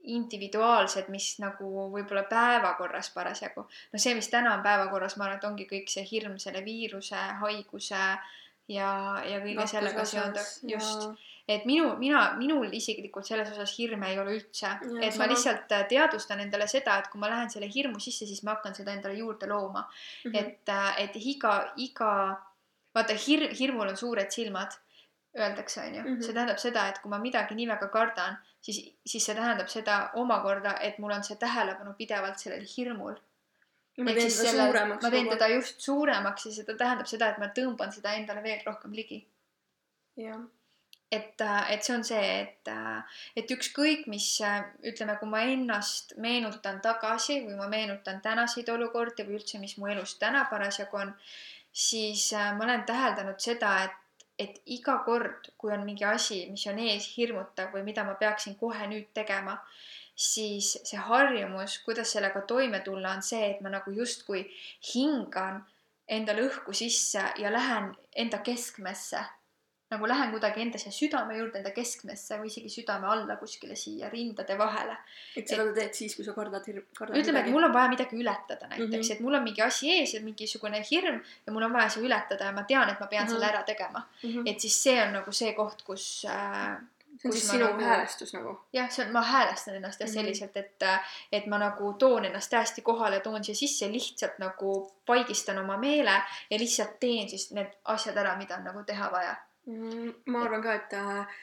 individuaalsed, mis nagu võib-olla päevakorras parasjagu. no see, mis täna on päevakorras, ma arvan, et ongi kõik see hirm selle viiruse, haiguse ja, ja kõige Nakkus sellega seonduv, just et minu, mina, minul isiklikult selles osas hirme ei ole üldse, et ma lihtsalt teadvustan endale seda, et kui ma lähen selle hirmu sisse, siis ma hakkan seda endale juurde looma mm. -hmm. et, et iga, iga vaata hir-, hirmul on suured silmad, öeldakse, onju. Mhm. see tähendab seda, et kui ma midagi nii väga kardan, siis, siis see tähendab seda omakorda, et mul on see tähelepanu pidevalt sellel hirmul. ma teen seda suuremaks ma teen teda just suuremaks ja seda tähendab seda, et ma tõmban seda endale veel rohkem ligi jah, et, et see on see, et, et ükskõik mis, ütleme, kui ma ennast meenutan tagasi või ma meenutan tänaseid olukordi või üldse, mis mu elus täna parasjagu on, siis äh, ma olen täheldanud seda, et, et iga kord, kui on mingi asi, mis on ees hirmutav või mida ma peaksin kohe nüüd tegema, siis see harjumus, kuidas sellega toime tulla, on see, et ma nagu justkui hingan endale õhku sisse ja lähen enda keskmesse nagu lähen kuidagi enda siia südame juurde, enda keskmesse või isegi südame alla kuskile siia rindade vahele. et seda sa teed siis, kui sa kardad hirm, kardad ütleme, et mul on vaja midagi ületada näiteks mm, Mhm. -hmm. et mul on mingi asi ees ja mingisugune hirm ja mul on vaja see ületada ja ma tean, et ma pean mm -hmm. Mhm. selle ära tegema. mm. -hmm. et siis see on nagu see koht, kus äh, see on siis sinu nagu- häälestus nagu. jah, see on, ma häälestan ennast jah Mhm. selliselt, et, et ma nagu toon ennast täiesti kohale, toon siia sisse, lihtsalt nagu paigistan oma meele ja lihtsalt teen siis need asjad ära, mida on nagu teha vaja. Mm, ma arvan ka, et äh,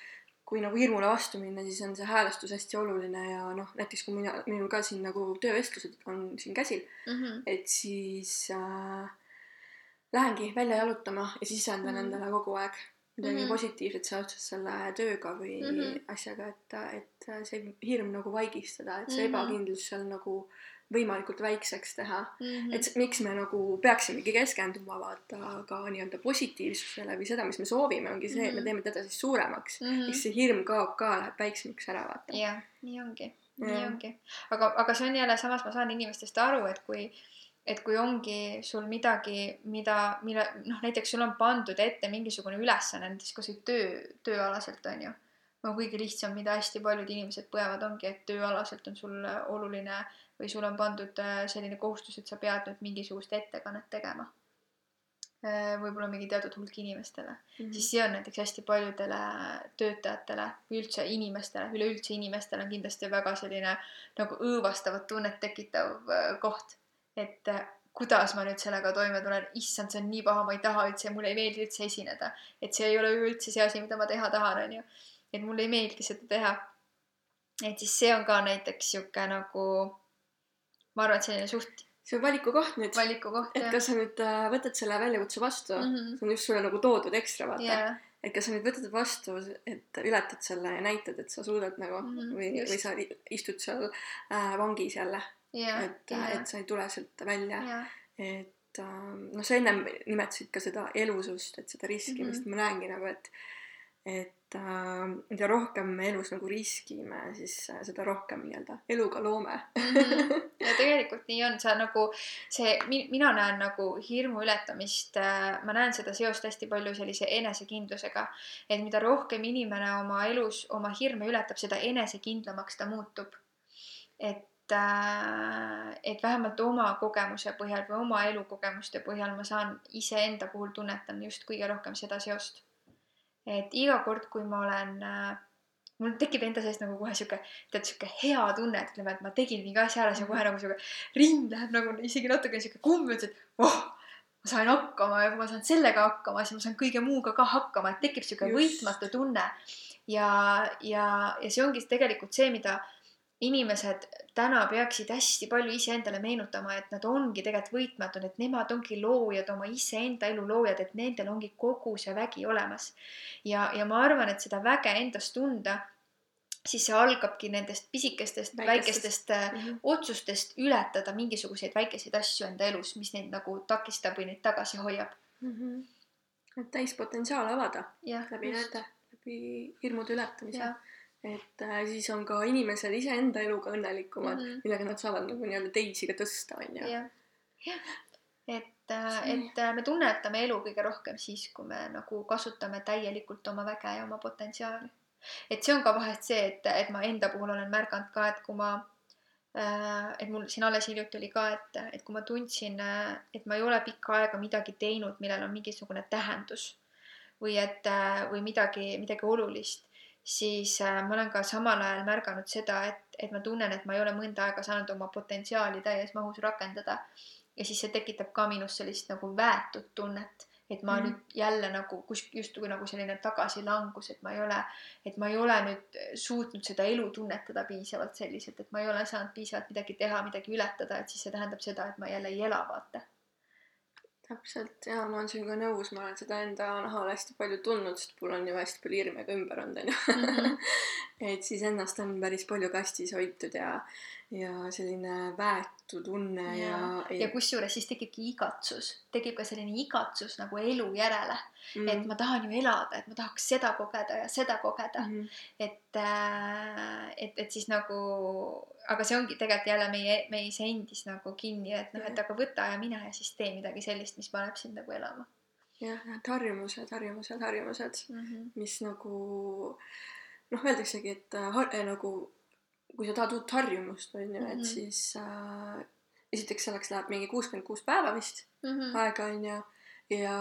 kui nagu hirmule vastu minna, siis on see häälestus hästi oluline ja noh, näiteks kui mina, minul ka siin nagu töövestlused on siin käsil, mm. -hmm. et siis äh, lähengi välja jalutama ja sisendan mm. endale kogu aeg midagi mm. -hmm. positiivset seoses selle tööga või mm. -hmm. asjaga, et, et see hirm nagu vaigistada, et see mm -hmm. ebakindlus seal nagu võimalikult väikseks teha. Mm -hmm. et miks me nagu peaksimegi keskenduma vaata ka nii-öelda positiivsusele või seda, mis me soovime, ongi see, et me Mhm. teeme teda siis suuremaks mm. -hmm. siis see hirm kaob ka, läheb väiksemaks ära, vaata. jah, nii ongi, nii ongi. aga, aga see on jälle, samas ma saan inimestest aru, et kui, et kui ongi sul midagi, mida, mille noh, näiteks sul on pandud ette mingisugune ülesanne, näiteks kasvõi töö, tööalaselt on ju. No kõige lihtsam, mida hästi paljud inimesed põevad, ongi, et tööalaselt on sul oluline või sul on pandud äh, selline kohustus, et sa pead nüüd mingisugust ettekannet tegema. võib-olla mingi teatud hulk inimestele Mhm. siis see on näiteks hästi paljudele töötajatele või üldse inimestele, üleüldse inimestele on kindlasti väga selline nagu õõvastavat tunnet tekitav äh, koht. et äh, kuidas ma nüüd sellega toime tulen, issand, see on nii paha, ma ei taha üldse, mulle ei meeldi üldse esineda. et see ei ole üldse see asi, mida ma teha tahan, onju. Et mulle ei meeldi seda teha. et siis see on ka näiteks sihuke nagu, ma arvan, et selline suht see on valiku koht nüüd, valiku koht et kas sa nüüd äh, võtad selle väljakutse vastu? Mm, Mhm. see on just sulle nagu toodud ekstra, vaata. Jaa, et kas sa nüüd võtad vastu, et ületad selle ja näitad, et sa suudad nagu mm -hmm, või, või sa istud seal äh, vangis jälle, jaa, et, et sa ei tule sealt välja, jaa, et äh, noh, sa ennem nimetasid ka seda elusust, et seda riskimist mm. -hmm. ma näengi nagu, et et äh, mida rohkem me elus nagu riskime, siis äh, seda rohkem nii-öelda eluga loome. Mhm. ja *laughs* tegelikult nii on, sa nagu see, mina näen nagu hirmu ületamist, ma näen seda seost hästi palju sellise enesekindlusega, et mida rohkem inimene oma elus oma hirme ületab, seda enesekindlamaks ta muutub. et, et vähemalt oma kogemuse põhjal või oma elukogemuste põhjal ma saan iseenda puhul tunnetan just kõige rohkem seda seost. Et iga kord, kui ma olen äh, mul tekib enda sees nagu kohe sihuke, tead sihuke hea tunne, et ütleme, et ma tegin mingi asja ära, siis kohe nagu sihuke rind läheb nagu isegi natukene sihuke kummut, et oh, ma sain hakkama ja kui ma saan sellega hakkama, siis ma saan kõige muuga ka hakkama, et tekib sihuke võitmatu tunne. ja, ja, ja see ongi tegelikult see, mida inimesed täna peaksid hästi palju iseendale meenutama, et nad ongi tegelikult võitmatud, et nemad ongi loojad, oma iseenda elu loojad, et nendel ongi kogu see vägi olemas. ja, ja ma arvan, et seda väge endas tunda, siis see algabki nendest pisikestest, Väikestest. väikestest äh, otsustest ületada mingisuguseid väikeseid asju enda elus, mis neid nagu takistab või neid tagasi hoiab. Mhm. et täispotentsiaal avada jah, läbi nende, läbi hirmude ületamise jah, et äh, siis on ka inimesed iseenda eluga õnnelikumad mm. -hmm. millega nad saavad nagu nii-öelda teisi ka tõsta, onju. jah, jah. et, See- et äh, me tunnetame elu kõige rohkem siis, kui me nagu kasutame täielikult oma väge ja oma potentsiaali. et see on ka vahest see, et, et ma enda puhul olen märganud ka, et kui ma äh, et mul siin alles hiljuti oli ka, et, et kui ma tundsin, et ma ei ole pikka aega midagi teinud, millel on mingisugune tähendus või et äh, või midagi, midagi olulist, siis äh, ma olen ka samal ajal märganud seda, et, et ma tunnen, et ma ei ole mõnda aega saanud oma potentsiaali täies mahus rakendada. ja siis see tekitab ka minus sellist nagu väetud tunnet, et ma mm. -hmm. nüüd jälle nagu kus justkui nagu selline tagasilangus, et ma ei ole, et ma ei ole nüüd suutnud seda elu tunnetada piisavalt selliselt, et ma ei ole saanud piisavalt midagi teha, midagi ületada, et siis see tähendab seda, et ma jälle ei ela, vaata täpselt ja ma olen sinuga nõus, ma olen seda enda nahal hästi palju tundnud, sest mul on ju hästi palju hirme ka ümber olnud, onju. Mhm. *laughs* et siis ennast on päris palju kastis hoitud ja, ja selline väetu tunne ja, ja, ja, ja kusjuures siis tekibki igatsus, tekib ka selline igatsus nagu elu järele mm., et ma tahan ju elada, et ma tahaks seda kogeda ja seda kogeda mm. -hmm. et äh, et, et siis nagu, aga see ongi tegelikult jälle meie, meis endis nagu kinni, et noh, et aga võta ja mine ja siis tee midagi sellist, mis paneb sind nagu elama jah, et harjumused, harjumused, harjumused, mm. -hmm. mis nagu noh, öeldaksegi, et äh, har- äh, nagu kui sa tahad uut harjumust, on ju, et Mhm. siis äh, esiteks selleks läheb mingi kuuskümmend kuus päeva vist Mm -hmm. aega on ju ja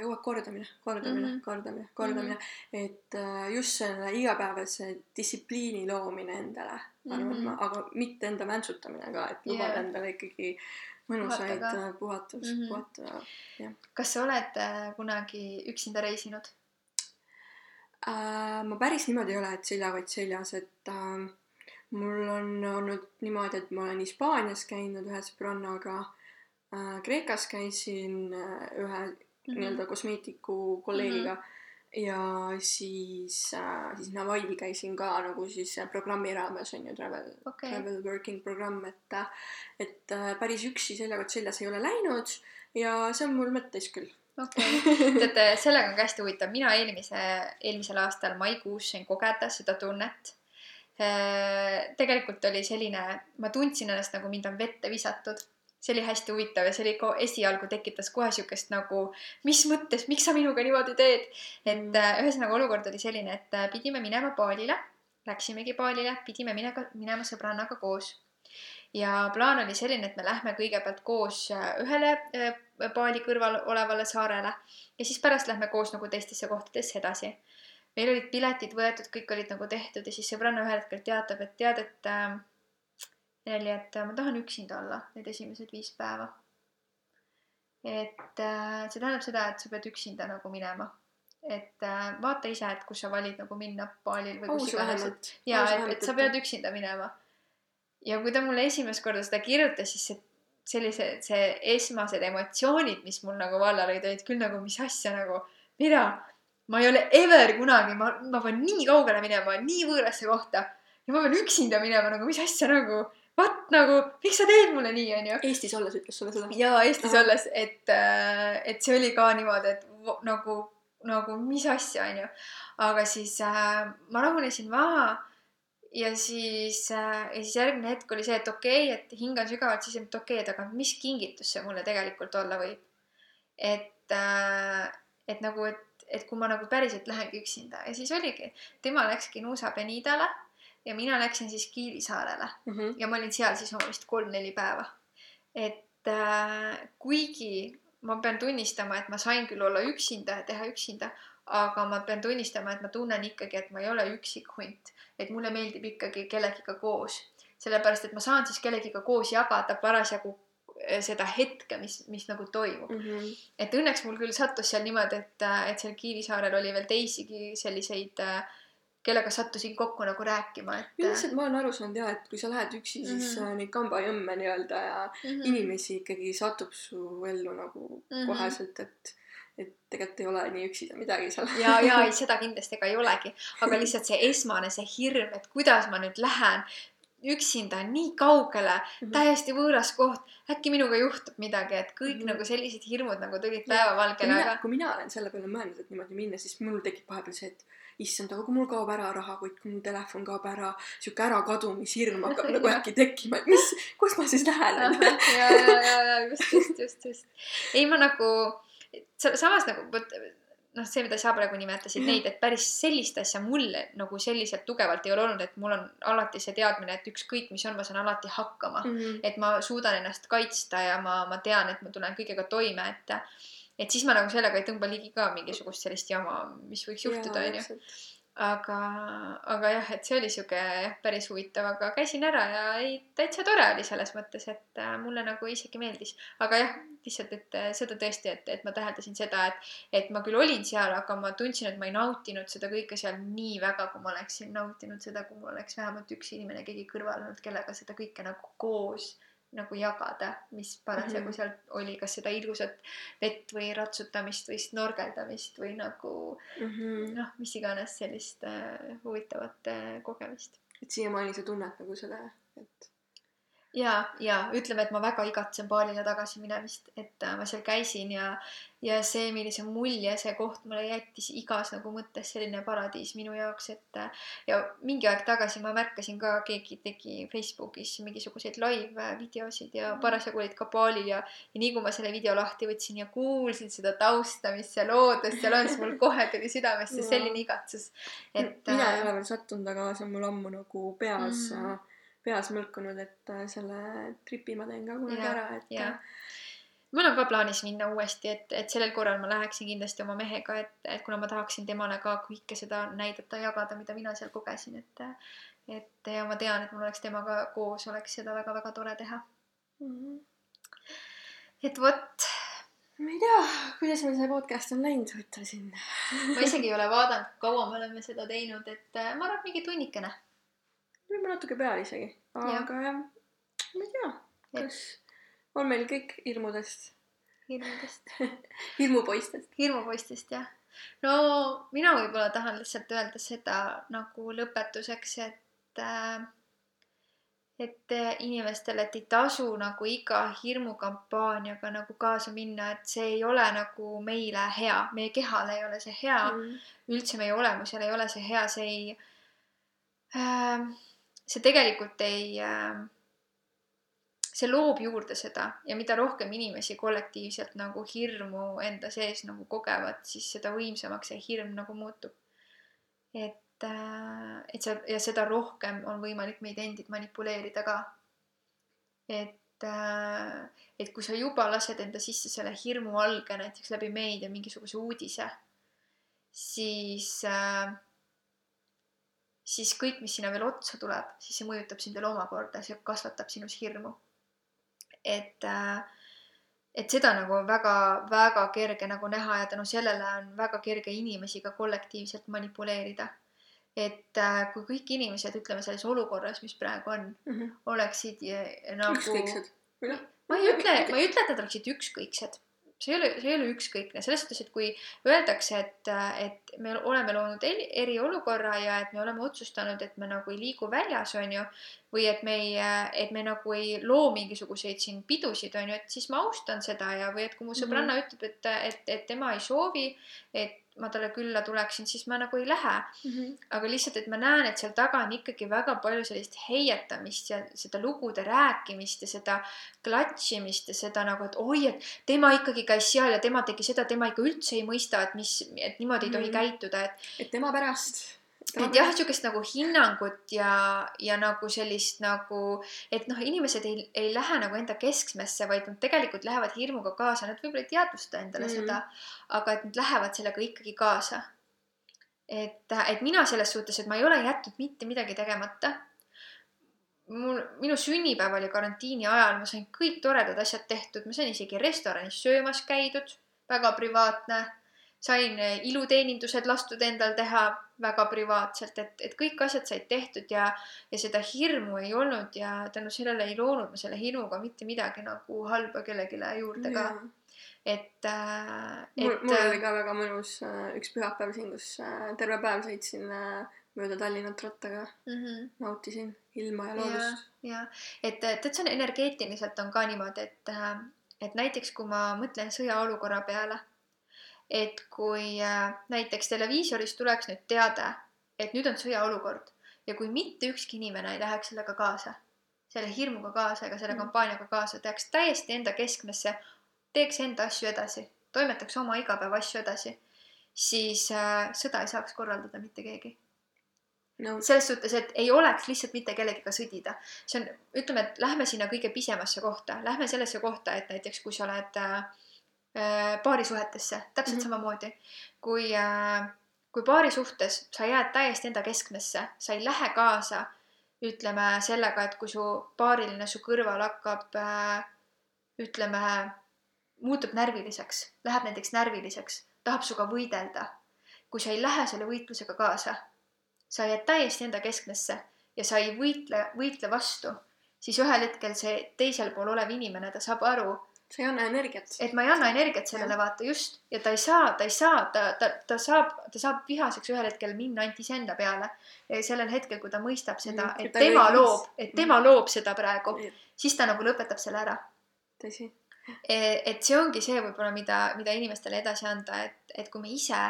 jõuab kordamine, kordamine mm. -hmm. kordamine, kordamine mm, -hmm. et äh, just selle igapäevase distsipliini loomine endale, ma arvan mm, -hmm. Mhm. aga mitte enda väntsutamine ka, et lubada Jaa. endale ikkagi mõnusaid äh, puhatus mm, Mhm. -hmm. puhata kas sa oled äh, kunagi üksinda reisinud? äh,. ma päris niimoodi ei ole, et seljakott seljas, et äh, mul on olnud niimoodi, et ma olen Hispaanias käinud ühe sõbrannaga äh,, Kreekas käisin äh, ühe Mhm. nii-öelda kosmeetiku kolleegiga ja siis äh,, siis Navail käisin ka nagu siis äh, programmi raames on ju travel okei, travel working programm, et äh, et päris üksi seljakott seljas ei ole läinud ja see on mul mõttes küll. okei. *laughs* teate, sellega on ka hästi huvitav, mina eelmise, eelmisel aastal maikuus sain kogeda seda tunnet. Tegelikult oli selline, ma tundsin ennast nagu mind on vette visatud. see oli hästi huvitav ja see oli ka esialgu tekitas kohe siukest nagu, mis mõttes, miks sa minuga niimoodi teed. et Mm. äh, ühesõnaga olukord oli selline, et äh, pidime minema baalile, läksimegi baalile, pidime minema, minema sõbrannaga koos ja plaan oli selline, et me lähme kõigepealt koos äh, ühele äh, baali kõrval olevale saarele ja siis pärast lähme koos nagu teistesse kohtadesse edasi. Meil olid piletid võetud, kõik olid nagu tehtud ja siis sõbranna ühel hetkel teatab, et tead, et äh, Neli, et ma tahan üksinda olla need esimesed viis päeva. et äh, see tähendab seda, et sa pead üksinda nagu minema. et äh, vaata ise, et kus sa valid nagu minna baalil või kus iganes, et ja et, et sa pead üksinda minema. ja kui ta mulle esimest korda seda kirjutas, siis see sellised, see esmased emotsioonid, mis mul nagu valla lõid, olid küll nagu, mis asja nagu, mida, ma ei ole ever kunagi, ma, ma pean nii kaugele minema, nii võõrasse kohta ja ma pean üksinda minema nagu, mis asja nagu, vaat nagu, miks sa teed mulle nii, onju. Eestis olles ütles sulle seda? ja Eestis Ahah. olles, et, et see oli ka niimoodi, et nagu, nagu mis asja, onju. aga siis äh, ma rahunesin maha ja siis äh,, ja siis järgmine hetk oli see, et okei okay,, et hingan sügavalt sisse, et okei okay,, et aga mis kingitus see mulle tegelikult olla võib. et äh,, et nagu, et, et kui ma nagu päriselt lähengi üksinda ja siis oligi, tema läkski Nuusa Penidale ja mina läksin siis Kiili saarele Mhm. ja ma olin seal siis oma vist kolm-neli päeva. et äh, kuigi ma pean tunnistama, et ma sain küll olla üksinda ja teha üksinda, aga ma pean tunnistama, et ma tunnen ikkagi, et ma ei ole üksik hunt, et mulle meeldib ikkagi kellegiga koos, sellepärast et ma saan siis kellegiga koos jagada parasjagu seda hetke, mis, mis nagu toimub. Mhm. et õnneks mul küll sattus seal niimoodi, et, et seal Kivisaarel oli veel teisigi selliseid, kellega sattusin kokku nagu rääkima, et. üldiselt ma olen aru saanud ja, et kui sa lähed üksi, siis Mhm. äh, neid kambajõmme nii-öelda ja Mhm. inimesi ikkagi satub su ellu nagu Mhm. koheselt, et et tegelikult ei ole nii üksi sa midagi seal. ja, ja ei, *laughs* seda kindlasti ega ei olegi, aga lihtsalt see esmane, see hirm, et kuidas ma nüüd lähen üksinda nii kaugele, Mhm. täiesti võõras koht, äkki minuga juhtub midagi, et kõik mm. -hmm. nagu sellised hirmud nagu tulid päevavalgele, aga, kui mina olen selle peale mõelnud, et niimoodi minna, siis mul tekib vahepeal see, et issand, aga kui mul kaob ära rahakott, kui mul telefon kaob ära, sihuke ärakadumishirm hakkab nagu *laughs* äkki tekkima, et mis, kus ma siis lähen, ja, ja, ja, ja just, just, just, just. ei, ma nagu, samas nagu vot noh, see, mida sa praegu nimetasid Mhm. neid, et päris sellist asja mul nagu selliselt tugevalt ei ole olnud, et mul on alati see teadmine, et ükskõik mis on, ma saan alati hakkama Mhm. et ma suudan ennast kaitsta ja ma, ma tean, et ma tulen kõigega toime, et et siis ma nagu sellega ei tõmba ligi ka mingisugust sellist jama, mis võiks juhtuda, onju. aga, aga jah, et see oli sihuke jah, päris huvitav, aga käisin ära ja ei, täitsa tore oli selles mõttes, et äh, mulle nagu isegi meeldis. aga jah, lihtsalt, et äh, seda tõesti, et, et ma täheldasin seda, et, et ma küll olin seal, aga ma tundsin, et ma ei nautinud seda kõike seal nii väga, kui ma oleksin nautinud seda, kui mul oleks vähemalt üks inimene, keegi kõrval olnud, kellega seda kõike nagu koos nagu jagada, mis parasjagu mm. -hmm. seal oli, kas seda ilusat vett või ratsutamist või snorgeldamist või nagu -hmm. noh, mis iganes sellist äh, huvitavat äh, kogemist. et siiamaani sa tunned nagu seda, et ja, ja ütleme, et ma väga igatsen baalile tagasi minemist, et äh, ma seal käisin ja, ja see, millise mulje see koht mulle jättis igas nagu mõttes selline paradiis minu jaoks, et äh, ja mingi aeg tagasi ma märkasin ka, keegi tegi Facebookis mingisuguseid live videosid ja parasjagu olid ka baalil ja, ja nii kui ma selle video lahti võtsin ja kuulsin seda tausta, mis seal loodus seal on, siis mul kohe tuli südamesse selline igatsus, et mina äh, ei ole veel sattunud, aga see on mul ammu nagu peas Mm. mm., peas mõlkunud, et äh, selle tripi ma teen ka kunagi ära, et jaa. mul on ka plaanis minna uuesti, et, et sellel korral ma läheksin kindlasti oma mehega, et, et kuna ma tahaksin temale ka kõike seda näidata, jagada, mida mina seal kogesin, et et ja ma tean, et mul oleks temaga koos, oleks seda väga-väga tore teha. mm. et vot, ma ei tea, kuidas meil see podcast on läinud, ütlesin. ma isegi ei ole vaadanud, kaua me oleme seda teinud, et äh, ma arvan, mingi tunnikene. Võib-olla natuke peale isegi, aga jah, ma ei tea, kas on meil kõik hirmudest, hirmudest, *laughs* hirmupoistest. hirmupoistist jah. no mina võib-olla tahan lihtsalt öelda seda nagu lõpetuseks, et äh, et inimestele, et ei tasu nagu iga hirmukampaaniaga nagu kaasa minna, et see ei ole nagu meile hea, meie kehale ei ole see hea. Mm., üldse meie olemusele ei ole see hea, see ei äh,, see tegelikult ei äh,, see loob juurde seda ja mida rohkem inimesi kollektiivselt nagu hirmu enda sees nagu kogevad, siis seda võimsamaks see hirm nagu muutub. et, et see ja seda rohkem on võimalik meid endid manipuleerida ka. et, et kui sa juba lased enda sisse selle hirmu alge näiteks läbi meedia mingisuguse uudise, siis äh, siis kõik, mis sinna veel otsa tuleb, siis see mõjutab sind veel omakorda, see kasvatab sinus hirmu. et, et seda nagu väga-väga kerge nagu näha ja tänu sellele on väga kerge inimesi ka kollektiivselt manipuleerida. et äh, kui kõik inimesed, ütleme selles olukorras, mis praegu on, oleksid äh, nagu ükskõiksed või noh, ma ei ütle, ma ei ütle, et nad oleksid ükskõiksed. See ei ole, see ei ole ükskõikne, selles suhtes, et kui öeldakse, et, et me oleme loonud eri- eriolukorra ja et me oleme otsustanud, et me nagu ei liigu väljas, on ju, või et me ei, et me nagu ei loo mingisuguseid siin pidusid, on ju, et siis ma austan seda ja, või et kui mu sõbranna ütleb, et, et, et tema ei soovi, et ma talle külla tuleksin, siis ma nagu ei lähe aga lihtsalt, et ma näen, et seal taga on ikkagi väga palju sellist heietamist ja seda lugude rääkimist ja seda klatšimist ja seda nagu, et oi, et tema ikkagi käis seal ja tema tegi seda, tema ikka üldse ei mõista, et mis, et niimoodi ei tohi Mhm. käituda, et et tema pärast. Et jah, niisugust nagu hinnangut ja, ja nagu sellist nagu, et noh, inimesed ei, ei lähe nagu enda keskmesse, vaid nad tegelikult lähevad hirmuga kaasa, nad võib-olla ei teadvusta endale mm. -hmm. seda, aga et nad lähevad sellega ikkagi kaasa. et, et mina selles suhtes, et ma ei ole jätnud mitte midagi tegemata. mul, minu sünnipäev oli karantiini ajal, ma sain kõik toredad asjad tehtud, ma sain isegi restoranis söömas käidud, väga privaatne sain eh, iluteenindused lastud endal teha väga privaatselt, et, et kõik asjad said tehtud ja, ja seda hirmu ei olnud ja tänu sellele ei loonud ma selle hirmuga mitte midagi nagu halba kellelegi juurde ka. et äh,, mul, mul oli ka väga mõnus äh, üks pühapäev siin, kus äh, terve päev sõitsin äh, mööda Tallinnat rattaga, mm. -hmm. nautisin ilma ja loodust., ja et, et, et see on energeetiliselt on ka niimoodi, et, et näiteks kui ma mõtlen sõjaolukorra peale, et kui äh, näiteks televiisoris tuleks nüüd teade, et nüüd on sõjaolukord ja kui mitte ükski inimene ei läheks sellega kaasa, selle hirmuga kaasa ega selle Mm. kampaaniaga kaasa, jääks täiesti enda keskmesse, teeks enda asju edasi, toimetaks oma igapäevaasju edasi, siis äh, sõda ei saaks korraldada mitte keegi nõus. selles suhtes, et ei oleks lihtsalt mitte kellegiga sõdida. see on, ütleme, et lähme sinna kõige pisemasse kohta, lähme sellesse kohta, et näiteks kui sa oled äh, paarisuhetesse, täpselt mm. -hmm. samamoodi. kui äh, kui paari suhtes sa jääd täiesti enda keskmesse, sa ei lähe kaasa, ütleme sellega, et kui su paariline su kõrval hakkab äh, ütleme, muutub närviliseks, läheb näiteks närviliseks, tahab sinuga võidelda. kui sa ei lähe selle võitlusega kaasa, sa jääd täiesti enda keskmesse ja sa ei võitle, võitle vastu, siis ühel hetkel see teisel pool olev inimene, ta saab aru, sa ei anna energiat. et ma ei anna energiat sellele vaata just ja ta ei saa, ta ei saa, ta, ta, ta saab, ta saab vihaseks ühel hetkel minna ainult iseenda peale. sellel hetkel, kui ta mõistab seda Mhm,, et ta tema või- loob, et tema loob seda praegu, tõsi, siis ta nagu lõpetab selle ära. et see ongi see võib-olla, mida, mida inimestele edasi anda, et, et kui me ise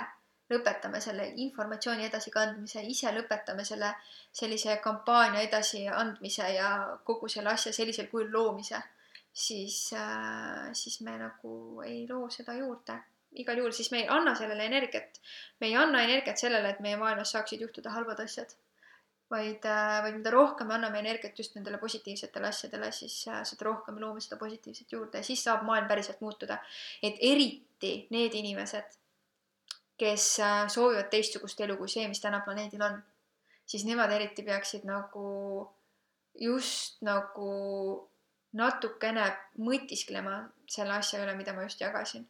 lõpetame selle informatsiooni edasikandmise, ise lõpetame selle sellise kampaania edasiandmise ja kogu selle asja sellisel kujul loomise, siis äh,, siis me nagu ei loo seda juurde. igal juhul siis me ei anna sellele energiat. me ei anna energiat sellele, et meie maailmas saaksid juhtuda halvad asjad. vaid, vaid mida rohkem me anname energiat just nendele positiivsetele asjadele, siis äh, seda rohkem me loome seda positiivset juurde ja siis saab maailm päriselt muutuda. et eriti need inimesed, kes äh, soovivad teistsugust elu kui see, mis täna planeedil on, siis nemad eriti peaksid nagu just nagu natukene mõtisklema selle asja üle, mida ma just jagasin.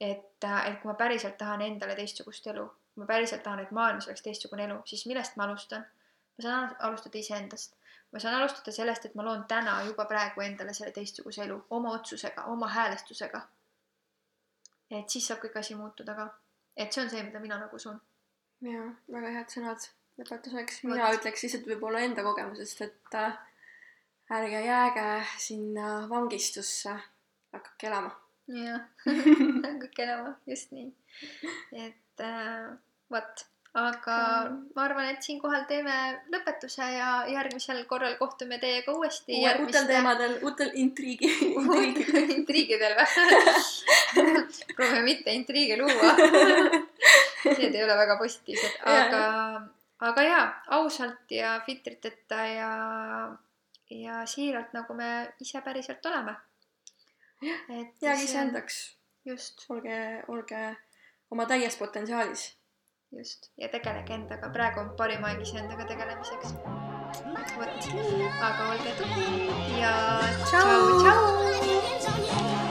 et, et kui ma päriselt tahan endale teistsugust elu, kui ma päriselt tahan, et maailmas oleks teistsugune elu, siis millest ma alustan? ma saan alustada iseendast. ma saan alustada sellest, et ma loon täna juba praegu endale selle teistsuguse elu oma otsusega, oma häälestusega. et siis saab kõik asi muutuda ka. et see on see, mida mina nagu usun. jaa, väga head sõnad lõpetuseks. Mina ütleks lihtsalt võib-olla enda kogemusest, et äh, ärge jääge sinna vangistusse, hakake elama. jah, *laughs* kõik elama, just nii. et äh, vot, aga ma arvan, et siinkohal teeme lõpetuse ja järgmisel korral kohtume teiega uuesti. uutel teemadel, uutel intriigi, *laughs* intriigidel. intriigidel või? *laughs* proovime mitte intriige luua. Need ei ole väga positiivsed, aga, aga jaa, ausalt ja filtriteta ja, ja siiralt, nagu me ise päriselt oleme. *gasps* et jääge see- iseendaks, just, olge, olge oma täies potentsiaalis. just ja tegelege endaga, praegu on parim aeg iseendaga tegelemiseks. vot, aga olge tublid ja tšau, tšau.